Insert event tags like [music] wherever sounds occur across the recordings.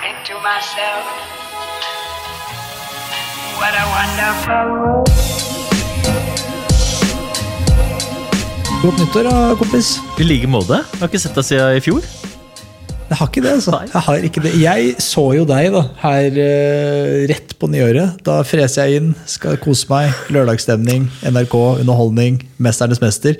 Think to myself, what a wonderful world. Godt nyttår, da, kompis. I like måte. Jeg har ikke sett deg siden i fjor. Jeg har ikke det, altså. Jeg har ikke det. Jeg så jo deg da, her uh, rett på nyåret. Da freser jeg inn, skal kose meg. Lørdagsstemning, NRK, underholdning, Mesternes mester.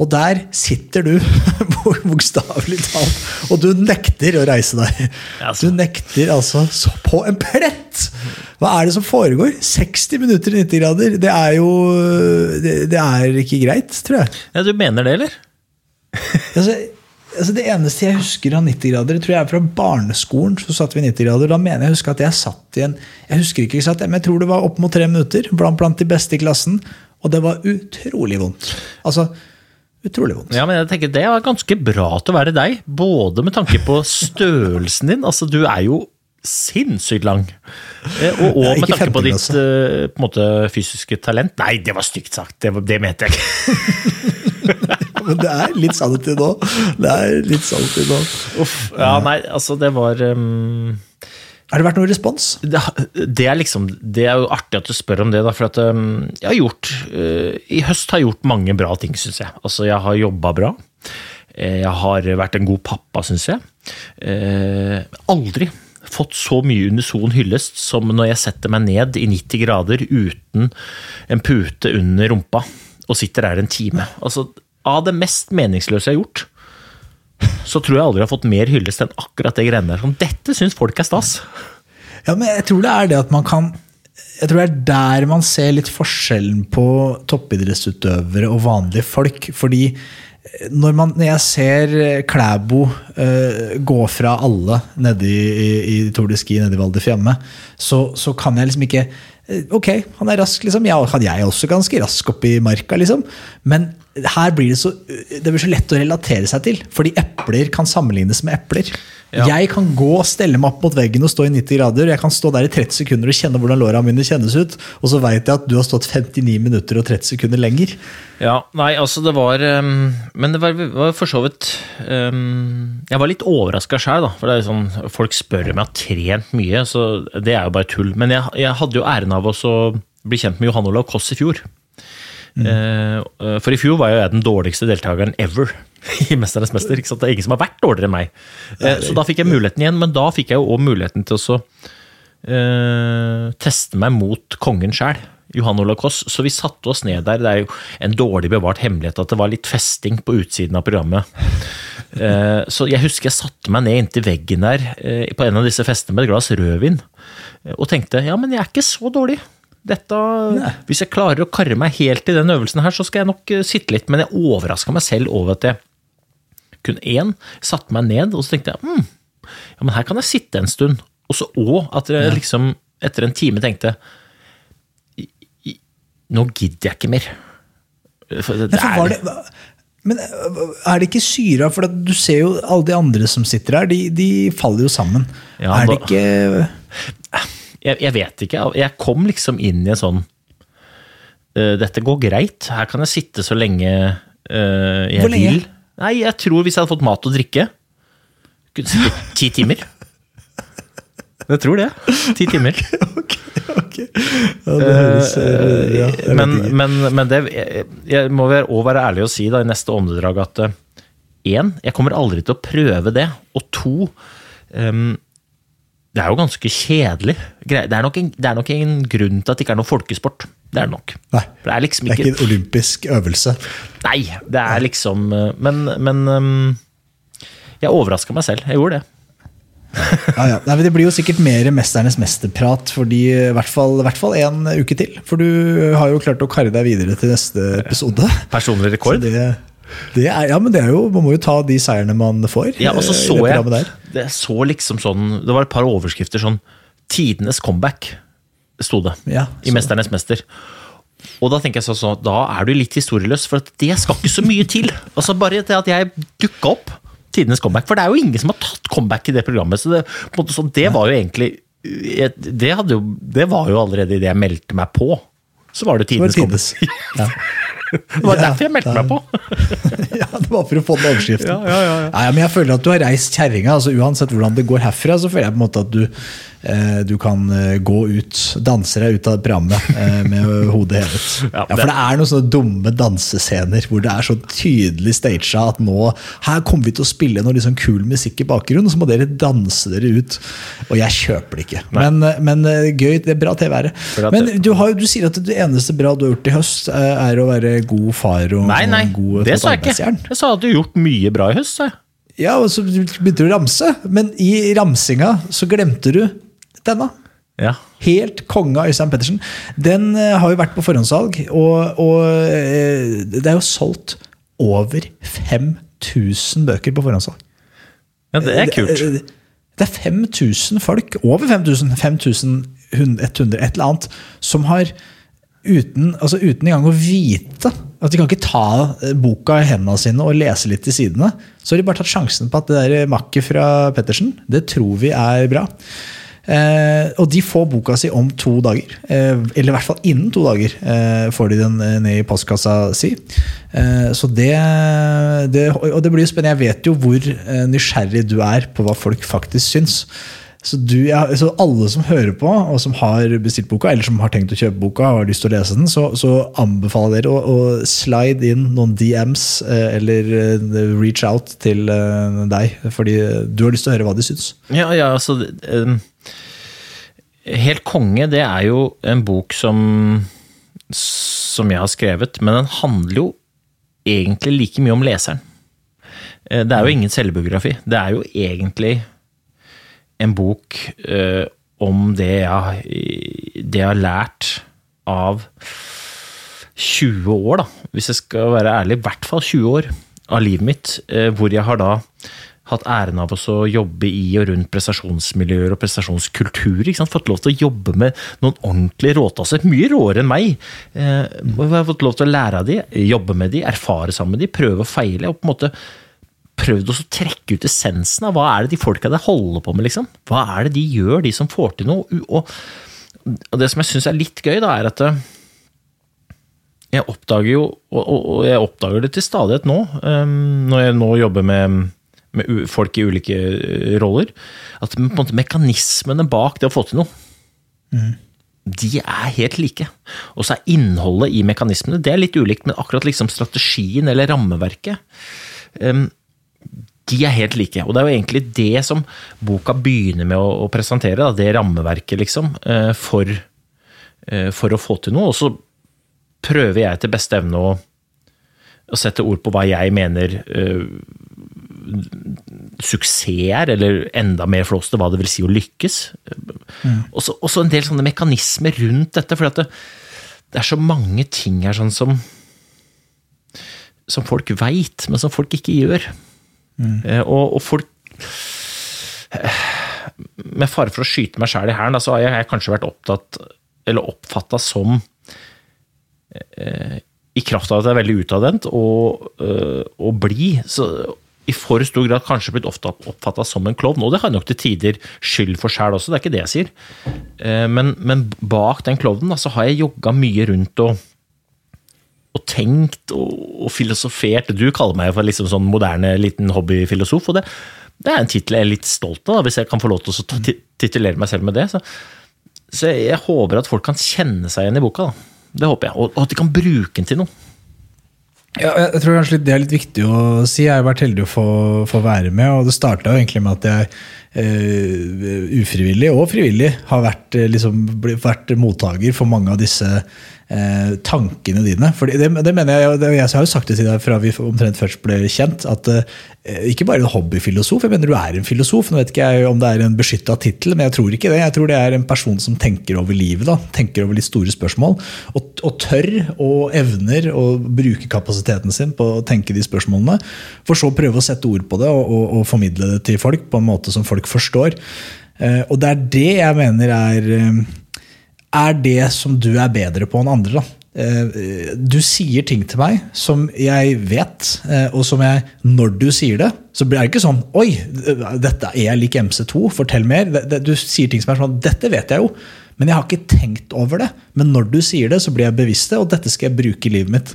Og der sitter du, [laughs] bokstavelig talt, og du nekter å reise deg. Altså. Du nekter altså så på en plett! Hva er det som foregår? 60 minutter i 90 grader. Det er jo Det, det er ikke greit, tror jeg. Ja, du mener det, eller? [laughs] Altså, altså Det eneste jeg husker av 90 grader, tror jeg er fra barneskolen. så satt vi i 90 grader, Da mener jeg at jeg satt i en Jeg husker ikke satt, men jeg tror det var opp mot tre minutter blant, blant de beste i klassen. Og det var utrolig vondt. Altså, utrolig vondt. Ja, men jeg tenker Det var ganske bra til å være deg, både med tanke på størrelsen din. Altså, du er jo sinnssykt lang. Eh, Og, og med tanke på ditt klasse. eh, på måte, fysiske talent. Nei, det var stygt sagt. Det, det mente jeg ikke. [laughs] Men det er litt sannhet i nå. Det er litt sannhet i nå. Uff, ja, nei, altså, det var um, Har det vært noen respons? det, det er liksom Det er jo artig at du spør om det, da, for at um, jeg har gjort uh, I høst har jeg gjort mange bra ting, syns jeg. Altså, jeg har jobba bra. Eh, Jeg har vært en god pappa, syns jeg. Uh, aldri fått så mye unison hyllest som når jeg setter meg ned i 90 grader uten en pute under rumpa og sitter der en time. Altså, av det mest meningsløse jeg har gjort, så tror jeg aldri jeg har fått mer hyllest enn akkurat det greiene der. Som Dette syns folk er stas. Ja, men jeg tror det er det at man kan Jeg tror det er der man ser litt forskjellen på toppidrettsutøvere og vanlige folk. Fordi eh, når, man, når jeg ser eh, Klæbo uh, gå fra alle nede i, i, i Tour de Ski nede i Val di Fiamme, så, så kan jeg liksom ikke Ok, han er rask, liksom. Kan jeg også ganske rask opp i marka, liksom. Men her blir det så Det blir så lett å relatere seg til. Fordi epler kan sammenlignes med epler. Ja. Jeg kan gå og stelle meg opp mot veggen og stå i 90 grader. Jeg kan stå der i 30 sekunder og kjenne hvordan låra mine kjennes ut. Og så veit jeg at du har stått 59 minutter og 30 sekunder lenger. Ja, nei, altså det var um, Men det var, var for så vidt um, Jeg var litt overraska sjøl, da. For det er sånn, folk spør om jeg har trent mye, så det er jo bare tull. Men jeg, jeg hadde jo æren av å bli kjent med Johan Olav Koss i fjor. Eh, for i fjor var jeg den dårligste deltakeren ever [laughs] i Mesternes mester. Ikke sant? Det er ingen som har vært dårligere enn meg. Eh, så da fikk jeg muligheten igjen, men da fikk jeg jo òg muligheten til å så, eh, teste meg mot kongen sjæl. Johan Olav Koss, så vi satte oss ned der. Det er jo en dårlig bevart hemmelighet at det var litt festing på utsiden av programmet. Så jeg husker jeg satte meg ned inntil veggen der på en av disse festene med et glass rødvin og tenkte ja, men jeg er ikke så dårlig. Dette, hvis jeg klarer å karre meg helt i den øvelsen her, så skal jeg nok eh, sitte litt. Men jeg overraska meg selv over at jeg kun én satte meg ned, og så tenkte jeg mm, ja, men her kan jeg sitte en stund. Og så òg at jeg liksom etter en time tenkte "I- i- nå gidder jeg ikke mer. For det Men, for er- det, men øh, er det ikke syra? For du ser jo alle de andre som sitter her, de, de faller jo sammen. Ja, er det ikke jeg, jeg vet ikke. Jeg kom liksom inn i en sånn eh, Dette går greit. Her kan jeg sitte så lenge uh, jeg Hvor lenge? vil. Nei, jeg tror hvis jeg hadde fått mat og drikke [laughs] ti timer. Jeg tror det. Ti timer. [laughs] Ok, ok. Ja, det høres eh, ja, men, men, men det jeg, jeg må være, være ærlig og si da, i neste åndedrag at én, jeg kommer aldri til å prøve det. Og to, ehm, det er jo ganske kjedelig. Det er, nok en, det er nok en grunn til at det ikke er noe folkesport. Det er det nok. Nei, det er liksom det er ikke, ikke en olympisk øvelse. Nei, det er liksom eh, Men, men ehm, jeg overraska meg selv. Jeg gjorde det. Ja, ja. Nei, det blir jo sikkert mer Mesternes mesterprat, fordi i hvert fall, i hvert fall en uke til. For du har jo klart å karre deg videre til neste episode. Personlig rekord. det er, ja, men det er jo, Man må jo ta de seierne man får. Ja, og så så jeg. Det så liksom sånn Det var et par overskrifter sånn Tidenes comeback, sto det. Ja, I 'Mesternes mester'. Og da tenker jeg sånn, så, Da er du litt historieløs, for at det skal ikke så mye til. [laughs] Altså Bare det at jeg dukka opp tidenes comeback. For det er jo ingen som har tatt comeback i det programmet. Så det, sånn, det var jo egentlig det, jo, det var jo allerede idet jeg meldte meg på. Så var det Det var tidenes comeback. [laughs] Ja. Det var Ja, derfor jeg meldte meg på. [laughs] ja, det var for å få den overskriften. Ja, ja, ja, ja. Nei, men jeg føler at du har reist kjerringa. Altså, uansett hvordan det går herfra, så føler jeg på en måte at du, du kan eh, gå ut, danse deg ut av programmet eh, med [laughs] hodet hevet. Ja, For det- er noen sånne dumme dansescener hvor det er så tydelig staged at nå her kommer vi til å spille noe liksom kul musikk i bakgrunnen, og så må dere danse dere ut. Og jeg kjøper det ikke. Men, men eh, gøy, det er bra TV er det. Men du, har, du sier at det eneste bra du har gjort i høst, eh, er å være god far og, Nei, nei, god det sa jeg ikke. Jeg sa at du har gjort mye bra i høst. Ja, og så begynte du å ramse, men i ramsinga så glemte du denne. Ja. Helt konge av Øystein Pettersen. Den eh, har jo vært på forhåndssalg, og, og eh, det er jo solgt over 5000 bøker på forhåndssalg. ja, det er kult. Det, det er 5000 folk, over 5000, 5100, et eller annet, som har uten, altså uten engang å vite at de kan ikke ta eh, boka i hendene sine og lese litt til sidene. Så har de bare tatt sjansen på at det der makket fra Pettersen, det tror vi er bra. Eh, og de får boka si om to dager. Eh, eller i hvert fall innen to dager eh, får de den ned i postkassa si. Så det, det Og det blir jo spennende. Jeg vet jo hvor nysgjerrig du er på hva folk faktisk syns. Så, du, ja, så alle som hører på, og som har bestilt boka, eller som har tenkt å kjøpe boka og har lyst til å lese den, så, så anbefaler dere å, å slide inn noen DMs eller reach out til deg. Fordi du har lyst til å høre hva de syns. Ja, ja, altså um, Helt konge, det er jo en bok som som jeg har skrevet, men den handler jo egentlig like mye om leseren. Eh, Det er jo ingen selvbiografi. Det er jo egentlig en bok eh, om det jeg, det jeg har lært av 20 år, da. Hvis jeg skal være ærlig, i hvert fall 20 år av livet mitt, eh, hvor jeg har da hatt æren av å jobbe i og rundt prestasjonsmiljøer og prestasjonskultur. Fått lov til å jobbe med noen ordentlige råtasser, mye råere enn meg. Eh, jeg har fått lov til å lære av de, jobbe med de, erfare sammen med de, prøve og feile. og på en måte prøvd å trekke ut essensen av hva er det de folka der holder på med, liksom. Hva er det de gjør, de som får til noe? Og, det som jeg syns er litt gøy, da, er at eh, jeg oppdager jo, og, jeg oppdager det til stadighet nå, um, når jeg nå jobber med, med folk i ulike eh, roller, at på en måte mekanismene bak det å få til noe, de er helt like. Og så er innholdet i mekanismene det er litt ulikt, men akkurat liksom strategien eller rammeverket um, de er helt like. Og det er jo egentlig det som boka begynner med å, å presentere, da, det rammeverket, liksom, eh, for, eh, for å få til noe. Og så prøver jeg til beste evne å, å sette ord på hva jeg mener suksess er, eller enda mer flåste, hva det vil si å lykkes. Og så også en del sånne mekanismer rundt dette, for det, det er så mange ting her sånn som som folk veit, men som folk ikke gjør. Mm. Og, og folk Med fare for å skyte meg sjæl i hælen, så har jeg, jeg kanskje vært opptatt eller oppfatta som eh, I kraft av at jeg er veldig utadvendt og, eh, og blid, så i for stor grad kanskje blitt ofte oppfatta som en klovn. Og det har nok til tider skyld for sjæl også, det er ikke det jeg sier. Eh, Men, men bak den klovnen så har jeg jogga mye rundt og og tenkt og, og filosofert. Du kaller meg for liksom sånn moderne liten hobbyfilosof, og det, det er en tittel jeg er litt stolt av, hvis jeg kan få lov til å titulere meg selv med det. Så, så jeg, jeg håper at folk kan kjenne seg igjen i boka. da. Det håper jeg. Og, og at de kan bruke den til noe. Ja, jeg tror kanskje det er litt viktig å si. Jeg har vært heldig å få, få være med, og det starta egentlig med at jeg uh, ufrivillig og frivillig har vært, eh, liksom, vært mottaker for mange av disse eh, tankene dine. For det, det mener Jeg det, jeg har jo sagt det til deg fra vi omtrent først ble kjent, at eh, ikke bare en hobbyfilosof, jeg mener du er en filosof. Nå vet ikke jeg om det er en beskytta tittel, men jeg tror ikke det. Jeg tror det er en person som tenker over livet, da, tenker over litt store spørsmål, og, og tør og evner å bruke kapasiteten sin på å tenke de spørsmålene, for så prøve å sette ord på det og, og, og formidle det til folk på en måte som folk forstår. Eh, og det er det jeg mener er eh, er det som du er bedre på enn andre. Da. Eh, Du sier ting til meg som jeg vet, eh, og som jeg, når du sier det, så blir det ikke sånn Oi, dette er jeg lik MC2, fortell mer. Du sier ting som er sånn Dette vet jeg jo, men jeg har ikke tenkt over det. Men når du sier det, så blir jeg bevisst det, og dette skal jeg bruke i livet mitt.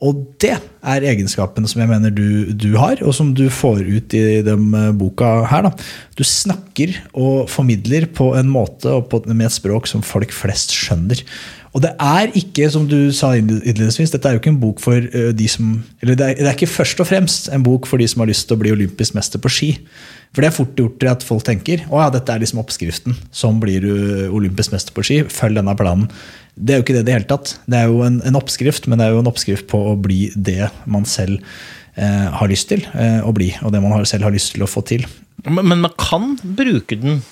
Og det er egenskapen som jeg mener du, du har, og som du får ut i den eh, boka her. Da. Du snakker og formidler på en måte og på, med et språk som folk flest skjønner. Og det er ikke, som du sa innledningsvis, dette er jo ikke en bok for eh, de som Eller det er, det er ikke først og fremst en bok for de som har lyst til å bli olympisk mester på ski. For det er fort gjort at folk tenker å ja, dette er liksom oppskriften. Sånn blir du olympisk mester på ski. Følg denne planen. Det er jo ikke det i det hele tatt. Det er jo en, en oppskrift, men det er jo en oppskrift på å bli det man selv eh, har lyst til eh, å bli, og det man selv har lyst til å få til. Men, men man kan bruke den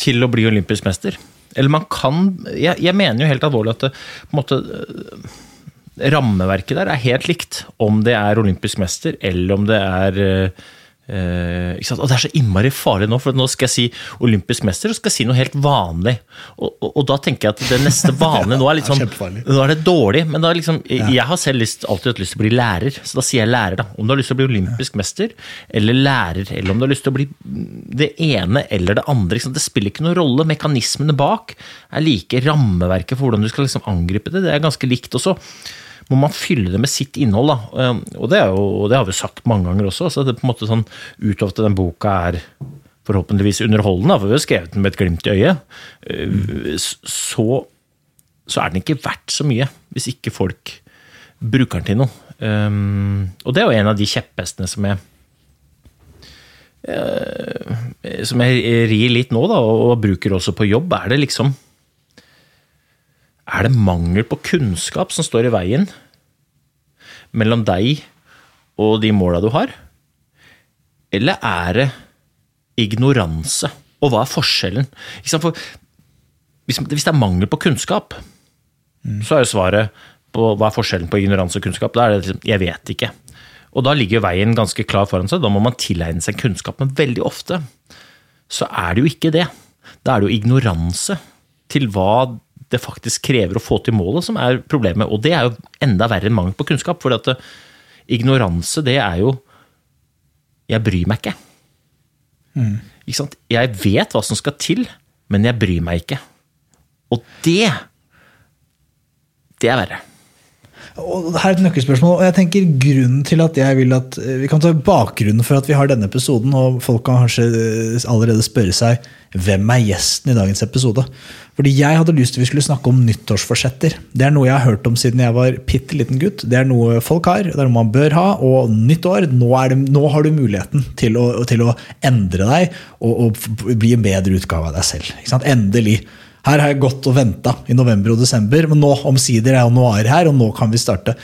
til å bli olympisk mester. Eller man kan Jeg, jeg mener jo helt alvorlig at det, på en måte, øh, rammeverket der er helt likt. Om det er olympisk mester, eller om det er øh, sant? Og det er så innmari farlig nå, for nå skal jeg si olympisk mester, og skal jeg si noe helt vanlig. Og, og, og da tenker jeg at det neste vanlige nå er litt [laughs] sånn. Nå er det dårlig, men da liksom ja. jeg har selv lyst, alltid hatt lyst til å bli lærer, så da sier jeg lærer. da. Om du har lyst til å bli olympisk mester eller lærer, eller om du har lyst til å bli det ene eller det andre, sant? det spiller ikke noen rolle. Mekanismene bak er like. Rammeverket for hvordan du skal liksom angripe det, det er ganske likt. også må man fylle det med sitt innhold. Da. Um, Og det, jo, og det har vi sagt mange ganger også. Altså, det er på en måte sånn Utover at den boka er forhåpentligvis underholdende, for vi har skrevet den med et glimt i øyet, uh, så, så er den ikke verdt så mye hvis ikke folk bruker den til noe. Um, og det er jo en av de kjepphestene som jeg eh, som jeg rir litt nå, da, og bruker også på jobb. Er det liksom Er det mangel på kunnskap som står i veien mellom deg og de måla du har? Eller er det ignoranse? Og hva er forskjellen? For hvis, det er mangel på kunnskap, så er jo svaret på hva er forskjellen på ignoranse og kunnskap. Da er det liksom, jeg vet ikke. Og da ligger veien ganske klar foran seg. Da må man tilegne seg kunnskap. Men veldig ofte så er det jo ikke det. Da er det jo ignoranse til hva det faktisk krever å få til målet, som er problemet. Og det er jo enda verre enn mangel på kunnskap. For at ignoranse, det er jo Jeg bryr meg ikke. Ikke sant? Jeg vet hva som skal til, men jeg bryr meg ikke. Og det Det er verre. Og her er et nøkkelspørsmål, og jeg tenker grunnen til at jeg vil at eh, Vi kan ta bakgrunnen for at vi har denne episoden, og folk kan kanskje eh, allerede spørre seg hvem er gjesten i dagens episode. Fordi jeg hadde lyst til vi skulle snakke om nyttårsforsetter. Det er noe jeg har hørt om siden jeg var bitte liten gutt. Det er noe folk har, det er noe man bør ha. Og nytt år, nå, det, nå har du muligheten til å, til å endre deg og, og bli en bedre utgave av deg selv. Endelig. Her har jeg gått og venta i november og desember, men nå omsider er januar her, og nå kan vi starte.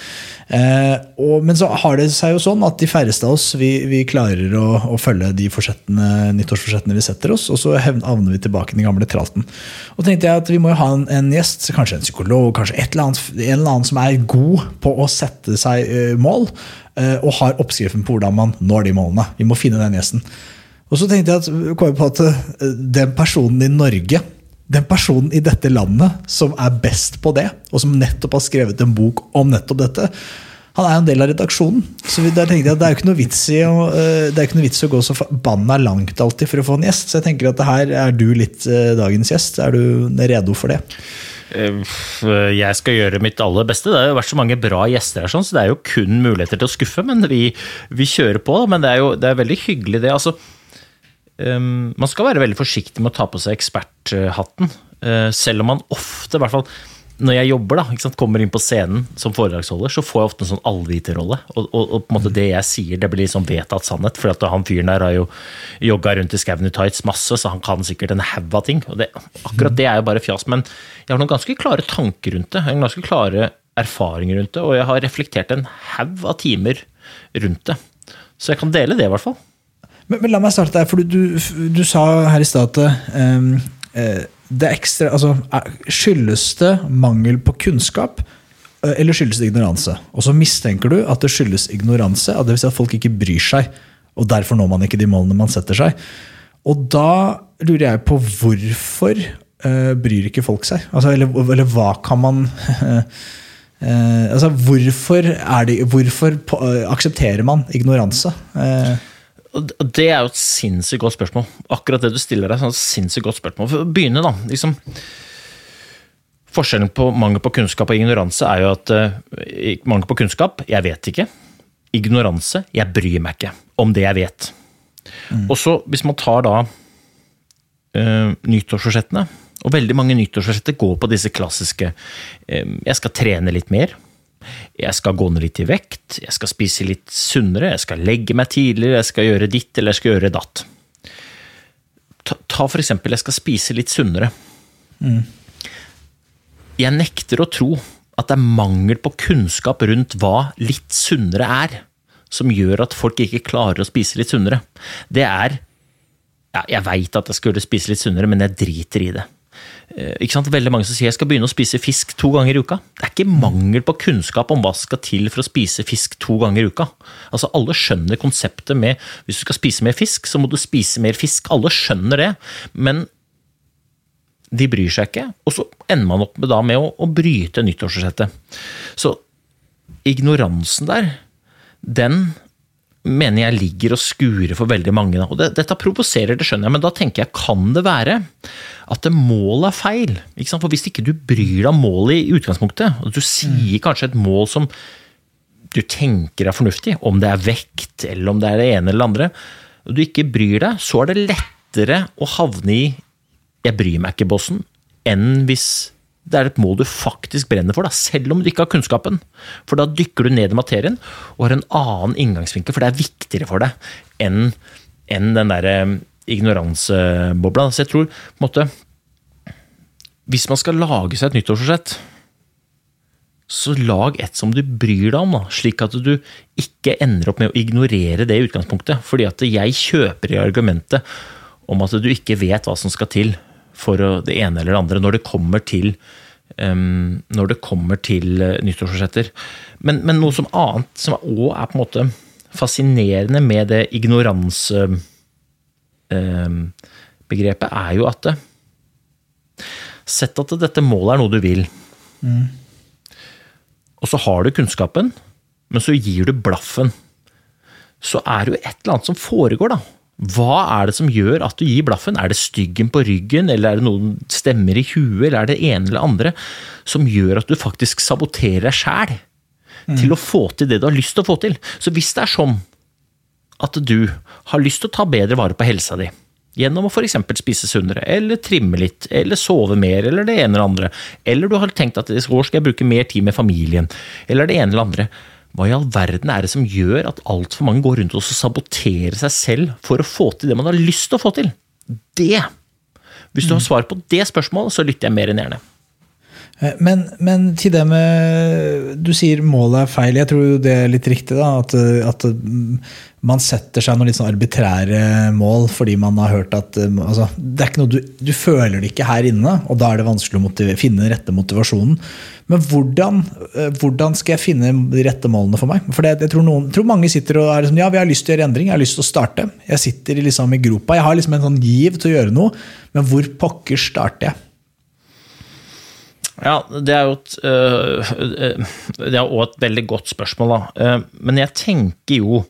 Eh, og, men så har det seg jo sånn at de færreste av oss vi, vi klarer å, å følge de nyttårsforsettene vi setter oss, og så havner vi tilbake i den gamle tralten. Og tenkte jeg at vi må jo ha en, en gjest, kanskje en psykolog, kanskje eller annet, en eller annen som er god på å sette seg eh, mål, eh, og har oppskriften på hvordan man når de målene. Vi må finne den gjesten. Og så tenkte jeg at, på at eh, den personen i Norge den personen i dette landet som er best på det, og som nettopp har skrevet en bok om nettopp dette, han er jo en del av redaksjonen. Så der tenkte jeg at det er jo ikke noe vits i å, eh, noe vits i å gå så forbanna langt alltid for å få en gjest. Så jeg tenker at her er du litt eh, dagens gjest. Er du redo for det? Eh, Jeg skal gjøre mitt aller beste. Det har jo vært så mange bra gjester her, sånn, så det er jo kun muligheter til å skuffe. Men vi, vi kjører på. Men det er jo det er veldig hyggelig, det. Altså, um, Man skal være veldig forsiktig med å ta på seg eksperthatten. Uh, selv om man ofte, i hvert fall når jeg jobber, da, sant, kommer inn på scenen som foredragsholder, så får jeg ofte en sånn allviterrolle. Og, og, og, på en måte det jeg sier, det blir liksom vedtatt sannhet. For han fyren der har jo jogga rundt i skauen i tights masse, så han kan sikkert en haug av ting. Og det, akkurat det er jo bare fjas. Men jeg har noen ganske klare tanker rundt det. Jeg har ganske klare erfaringer rundt det, og jeg har reflektert en haug av timer rundt det. Så jeg kan dele det, i hvert fall. Men, men la meg starte der, for du, du, du sa her i stad at um, det ekstra altså, Skyldes det mangel på kunnskap, eh, eller skyldes det ignoranse? Og så mistenker du at det skyldes ignoranse, at det vil si at folk ikke bryr seg. Og derfor når man ikke de målene man setter seg. Og da lurer jeg på hvorfor uh, bryr ikke folk seg? Altså, eller, eller, hva kan man uh, [laughs] altså, hvorfor, de, hvorfor uh, aksepterer man ignoranse? Uh, det er jo et sinnssykt godt spørsmål. Akkurat det du stiller deg, er et sinnssykt godt spørsmål. For å begynne, da. Liksom, forskjellen på mangel på kunnskap og ignoranse er jo at uh, mangel på kunnskap jeg vet ikke. Ignoranse jeg bryr meg ikke om det jeg vet. Mm. Og så, hvis man tar da uh, nyttårsforsettene, og veldig mange nyttårsforsetter går på disse klassiske uh, Jeg skal trene litt mer. Jeg skal gå ned litt i vekt, jeg skal spise litt sunnere, jeg skal legge meg tidligere, jeg skal gjøre ditt eller jeg skal gjøre datt. Ta, ta for eksempel, jeg skal spise litt sunnere. Mm. Jeg nekter å tro at det er mangel på kunnskap rundt hva litt sunnere er, som gjør at folk ikke klarer å spise litt sunnere. Det er ja, Jeg veit at jeg skulle spise litt sunnere, men jeg driter i det. Eh, ikke sant? Veldig mange som sier jeg skal begynne å spise fisk to ganger i uka. Det er ikke mangel på kunnskap om hva som skal til for å spise fisk to ganger i uka. Altså Alle skjønner konseptet med hvis du skal spise mer fisk, så må du spise mer fisk. Alle skjønner det, men de bryr seg ikke. Og så ender man opp med, da, med å, å bryte nyttårsforsettet. Så ignoransen der, den mener jeg ligger og skurer for veldig mange. Og det, dette provoserer, det skjønner jeg, men da tenker jeg, kan det være at målet er feil? For hvis ikke du bryr deg om målet i utgangspunktet, og du sier mm. kanskje et mål som du tenker er fornuftig, om det er vekt eller om det er det ene eller det andre, og du ikke bryr deg, så er det lettere å havne i 'jeg bryr meg ikke'-bossen enn hvis det er et mål du faktisk brenner for, da, selv om du ikke har kunnskapen. For da dykker du ned i materien og har en annen inngangsvinkel, for det er viktigere for deg enn, enn den derre eh, ignoransebobla. Så jeg tror på en måte Hvis man skal lage seg et nyttårsforsett, så lag et som du bryr deg om, da, slik at du ikke ender opp med å ignorere det i utgangspunktet. Fordi at jeg kjøper i argumentet om at du ikke vet hva som skal til for det ene eller det andre når det kommer til um, når det kommer til uh, nyttårsforsetter. Men, men, noe som annet, som òg er på en måte fascinerende med det ignoransebegrepet, um, er jo at det, Sett at dette målet er noe du vil. Mm. Og så har du kunnskapen, men så gir du blaffen. Så er det jo et eller annet som foregår, da hva er det som gjør at du gir blaffen? Er det styggen på ryggen, eller er det noen stemmer i huet, eller er det ene eller andre som gjør at du faktisk saboterer deg sjæl mm. til å få til det du har lyst til å få til? Så hvis det er sånn at du har lyst til å ta bedre vare på helsa di, gjennom å f.eks. spise sunnere, eller trimme litt, eller sove mer, eller det ene eller andre, eller du har tenkt at i år skal jeg bruke mer tid med familien, eller det ene eller andre, hva i all verden er det som gjør at altfor mange går rundt og saboterer seg selv for å få til det man har lyst til å få til? Det! Hvis du har svar på det spørsmålet, så lytter jeg mer enn gjerne. Eh, men, men, til det med Du sier målet er feil. Jeg tror det er litt riktig. da, At, at man setter seg noen litt sånn arbitrære mål fordi man har hørt at eh, altså, det er ikke noe du, du, føler det ikke her inne, og da er det vanskelig å motivere, finne den rette motivasjonen. Men hvordan, eh, hvordan, skal jeg finne de rette målene for meg? For det, jeg tror, noen, tror, mange sitter og er liksom, ja, vi har lyst til å gjøre endring, jeg har lyst til å starte. Jeg sitter liksom i gropa, jeg har liksom en sånn giv til å gjøre noe, men hvor pokker starter jeg? Ja, det er jo et, øh, det er også et veldig godt spørsmål, da. Øh, men jeg tenker jo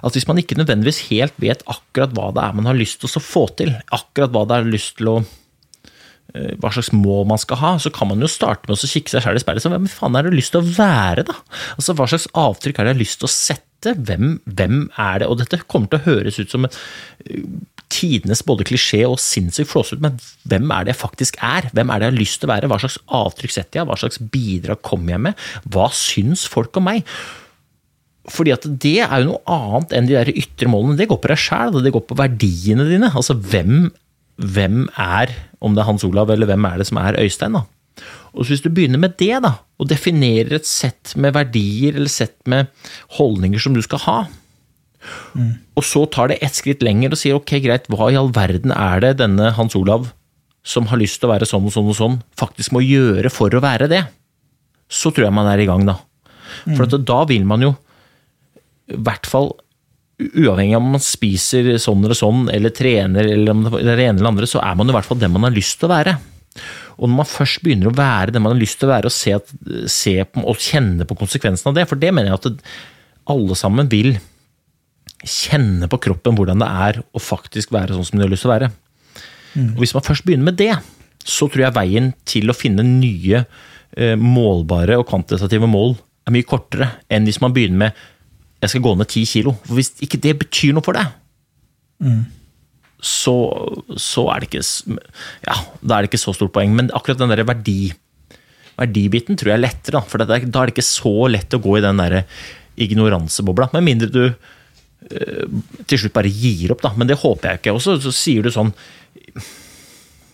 at hvis man ikke nødvendigvis helt vet akkurat hva det er man har lyst til å få til, akkurat hva det er lyst til å øh, hva slags mål man skal ha, så kan man jo starte med å kikke seg selv i speilet. Hvem faen er det lyst til å være, da? Altså, Hva slags avtrykk det jeg har lyst til å sette? Hvem, hvem, er det? Og dette kommer til å høres ut som et tidenes både klisjé og sinnssykt flåsete ut, men hvem er det jeg faktisk er? Hvem er det jeg har lyst til å være? Hva slags avtrykk setter jeg? Hva slags bidrag kommer jeg med? Hva syns folk om meg? Fordi at det er jo noe annet enn de der ytre målene. Det går på deg sjæl, det går på verdiene dine. Altså hvem, hvem er, om det er Hans Olav eller hvem er det som er Øystein, da? Og Hvis du begynner med det, da, og definerer et sett med verdier eller sett med holdninger som du skal ha, mm. og så tar det ett skritt lenger og sier ok, greit, hva i all verden er det denne Hans Olav som har lyst til å være sånn og sånn og sånn, faktisk må gjøre for å være det, så tror jeg man er i gang, da. For mm. da vil man jo i hvert fall uavhengig av om man spiser sånn eller sånn, eller trener eller om det er det ene eller andre, så er man i hvert fall den man har lyst til å være. Og når man først begynner å være den man har lyst til å være, og se, se på, og kjenne på konsekvensen av det, for det mener jeg at alle sammen vil kjenne på kroppen hvordan det er å faktisk være sånn som du har lyst til å være. Mm. Og Hvis man først begynner med det, så tror jeg veien til å finne nye eh, målbare og kvantitative mål er mye kortere enn hvis man begynner med jeg skal gå ned ti kilo. For Hvis ikke det betyr noe for deg, mm så, så er det ikke ja, da er det ikke så stort poeng. Men akkurat den der verdi, verdibiten tror jeg er lettere. For da er det ikke så lett å gå i den der ignoransebobla. Med mindre du til slutt bare gir opp, da. Men det håper jeg ikke. Og så, så sier du sånn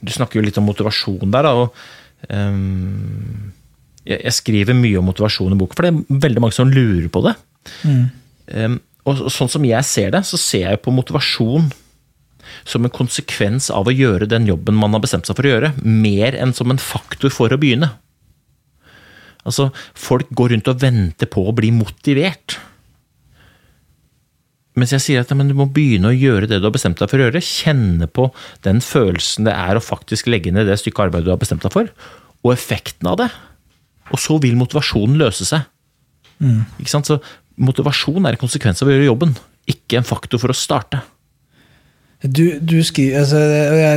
Du snakker jo litt om motivasjon der, da. og um, jeg, jeg, skriver mye om motivasjon i boka, for det er veldig mange som lurer på det. Mm. Um, og sånn som jeg ser det, så ser jeg på motivasjon som en konsekvens av å gjøre den jobben man har bestemt seg for å gjøre, mer enn som en faktor for å begynne. Altså, folk går rundt og venter på å bli motivert. Mens jeg sier at men du må begynne å gjøre det du har bestemt deg for å gjøre. Kjenne på den følelsen det er å faktisk legge ned det stykket arbeid du har bestemt deg for, og effekten av det. Og så vil motivasjonen løse seg. Mm. Ikke sant? Så motivasjon er en konsekvens av å gjøre jobben, ikke en faktor for å starte. Du, du skriver, altså,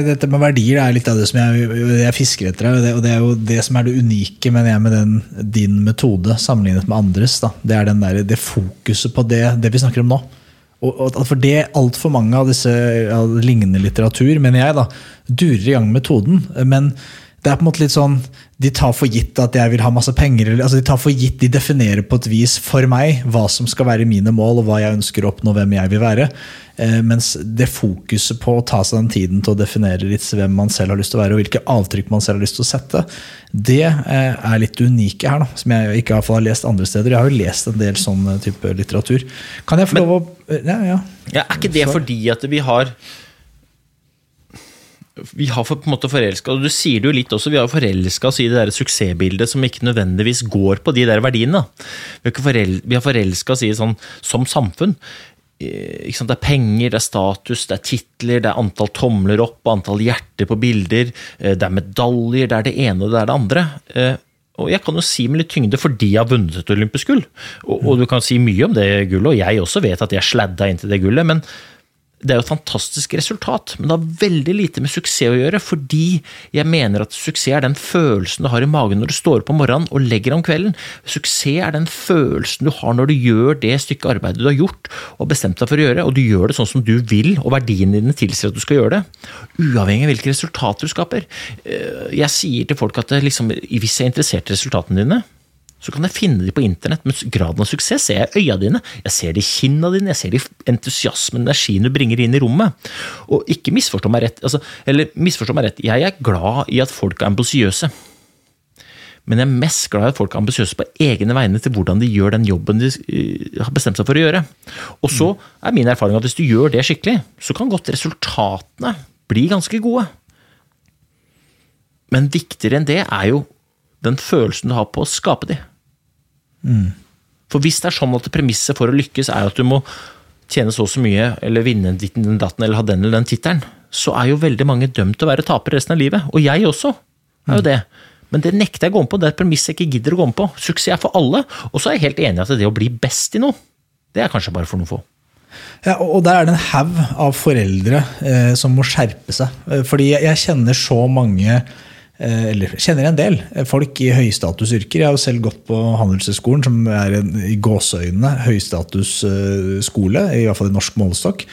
Dette med verdier er litt av det som jeg, jeg fisker etter. Og det, og det, er jo det som er det unike mener jeg, med den, din metode sammenlignet med andres. Da. Det er der, det fokuset på det, det, vi snakker om nå. Og, og for det Altfor mange av disse ja, lignende litteratur mener jeg da, durer i gang metoden. Men det er på en måte litt sånn De tar for gitt at jeg vil ha masse penger. altså De tar for gitt, de definerer på et vis for meg hva som skal være mine mål, og hva jeg ønsker å oppnå, hvem jeg vil være. Eh, mens det fokuset på å ta seg den tiden til å definere litt hvem man selv har lyst til å være, og hvilke avtrykk man selv har lyst til å sette, det eh, er litt unike her, da, som jeg ikke har lest andre steder. Jeg har jo lest en del sånn eh, type litteratur. Kan jeg få lov å ja, ja. ja, Er ikke det fordi at vi har vi har for, på en måte forelska, du sier det jo litt også, vi har forelska oss i det der suksessbildet som ikke nødvendigvis går på de der verdiene. Vi har, forel, har forelska oss i sånn som samfunn. Sant, det er penger, det er status, det er titler, det er antall tomler opp, antall hjerter på bilder, eh, det er medaljer, det er det ene og det er det andre. Eh, og jeg kan jo si med litt tyngde fordi jeg har vunnet et olympisk gull. Og, og, du kan si mye om det gullet, og jeg også vet at jeg sladda inn til det gullet, men det er jo et fantastisk resultat, men det har veldig lite med suksess å gjøre, fordi jeg mener at suksess er den følelsen du har i magen når du står opp om morgenen og legger om kvelden. Suksess er den følelsen du har når du gjør det stykket arbeidet du har gjort og bestemt deg for å gjøre, og du gjør det sånn som du vil, og verdiene dine tilsier at du skal gjøre det. Uavhengig av hvilke resultater du skaper. Eh, jeg sier til folk at liksom, hvis jeg er interessert i resultatene dine, så kan jeg finne de på internett, men graden av suksess ser jeg i øya dine. Jeg ser det i kinna dine, jeg ser det i entusiasmen, energien du bringer inn i rommet. Og ikke misforstå meg rett, altså, eller misforstå meg rett, jeg er glad i at folk er ambisiøse. Men jeg er mest glad i at folk er ambisiøse på egne vegne til hvordan de gjør den jobben de eh, har bestemt seg for å gjøre. Og så er min erfaring at hvis du gjør det skikkelig, så kan godt resultatene bli ganske gode. Men viktigere enn det er jo den følelsen du har på å skape de. Mm. For hvis det er sånn at premisset for å lykkes er at du må tjene så og så mye, eller vinne den datten, eller ha den eller den tittelen, så er jo veldig mange dømt til å være tapere resten av livet. Og jeg også er jo mm. det. Men det nekter jeg å gå med på. Det er et premiss jeg ikke gidder å gå med på. Suksess er for alle. Og så er jeg helt enig i at det å bli best i noe, det er kanskje bare for noen få. Ja, og der er det en haug av foreldre eh, som må skjerpe seg. Eh, fordi jeg, kjenner så mange eller kjenner en del folk i høystatusyrker. Jeg har jo selv gått på Handelshøyskolen, som er en i gåseøynene høystatusskole, i hvert fall i norsk målestokk.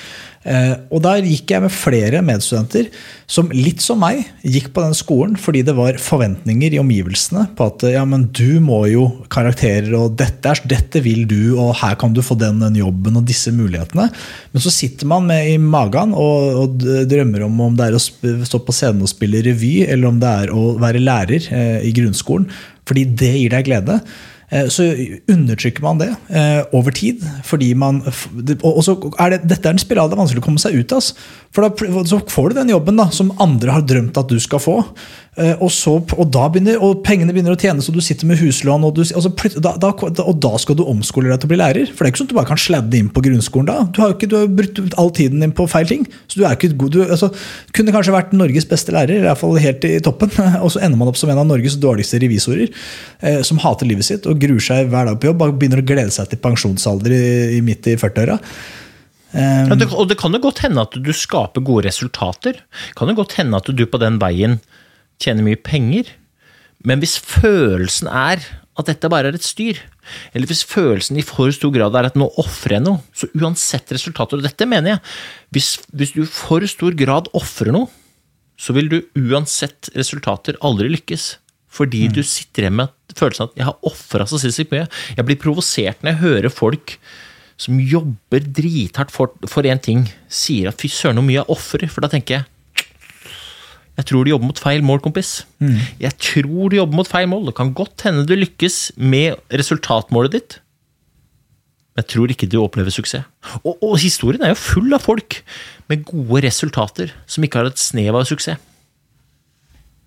Eh, og der gikk jeg med flere medstudenter som litt som meg gikk på den skolen fordi det var forventninger i omgivelsene på at ja, men du må jo karakterer, og dette, er, dette vil du, og her kan du få den, den jobben og disse mulighetene. Men så sitter man med i magen og, og drømmer om om det er å stå på scenen og spille revy, eller om det er å være lærer eh, i grunnskolen. Fordi det gir deg glede. Eh, så undertrykker man det eh, over tid. fordi man, og så er det, Dette er en spiral det er vanskelig å komme seg ut av. For da, så får du den jobben da, som andre har drømt at du skal få. Eh, og, så, og, begynner, og pengene begynner å tjene, så du sitter med huslån. Og, du, altså, da, da, og da skal du omskole deg til å bli lærer. For det er ikke sånn at du bare kan sladde inn på grunnskolen da. Du har, ikke, du har brukt all tiden din på feil ting. Så du er ikke god. Du altså, kunne kanskje vært Norges beste lærer, i hvert fall helt i toppen. [laughs] Og så ender man opp som en av Norges dårligste revisorer, eh, som hater livet sitt og gruer seg hver dag på jobb. Og begynner å glede seg til pensjonsalder i, i midt i 40-åra. Um, ja, det, og det kan jo godt hende at du skaper gode resultater. Kan jo godt hende at du på den veien tjener mye penger. Men hvis følelsen er at dette bare er et styr, eller hvis følelsen i for stor grad er at nå ofrer jeg noe, så uansett resultater Og dette mener jeg. Hvis, hvis du i for stor grad ofrer noe, så vil du uansett resultater aldri lykkes. Fordi mm. du sitter igjen med følelsen at 'jeg har ofra så sinnssykt mye'. Jeg blir provosert når jeg hører folk som jobber drithardt for én ting, sier at 'fy søren, så mye jeg ofrer'. For da tenker jeg jeg tror du jobber mot feil mål, kompis. Mm. Jeg tror du jobber mot feil mål. Det kan godt hende du lykkes med resultatmålet ditt. Men jeg tror ikke du opplever suksess. Og, og, historien er jo full av folk med gode resultater som ikke har et snev av suksess.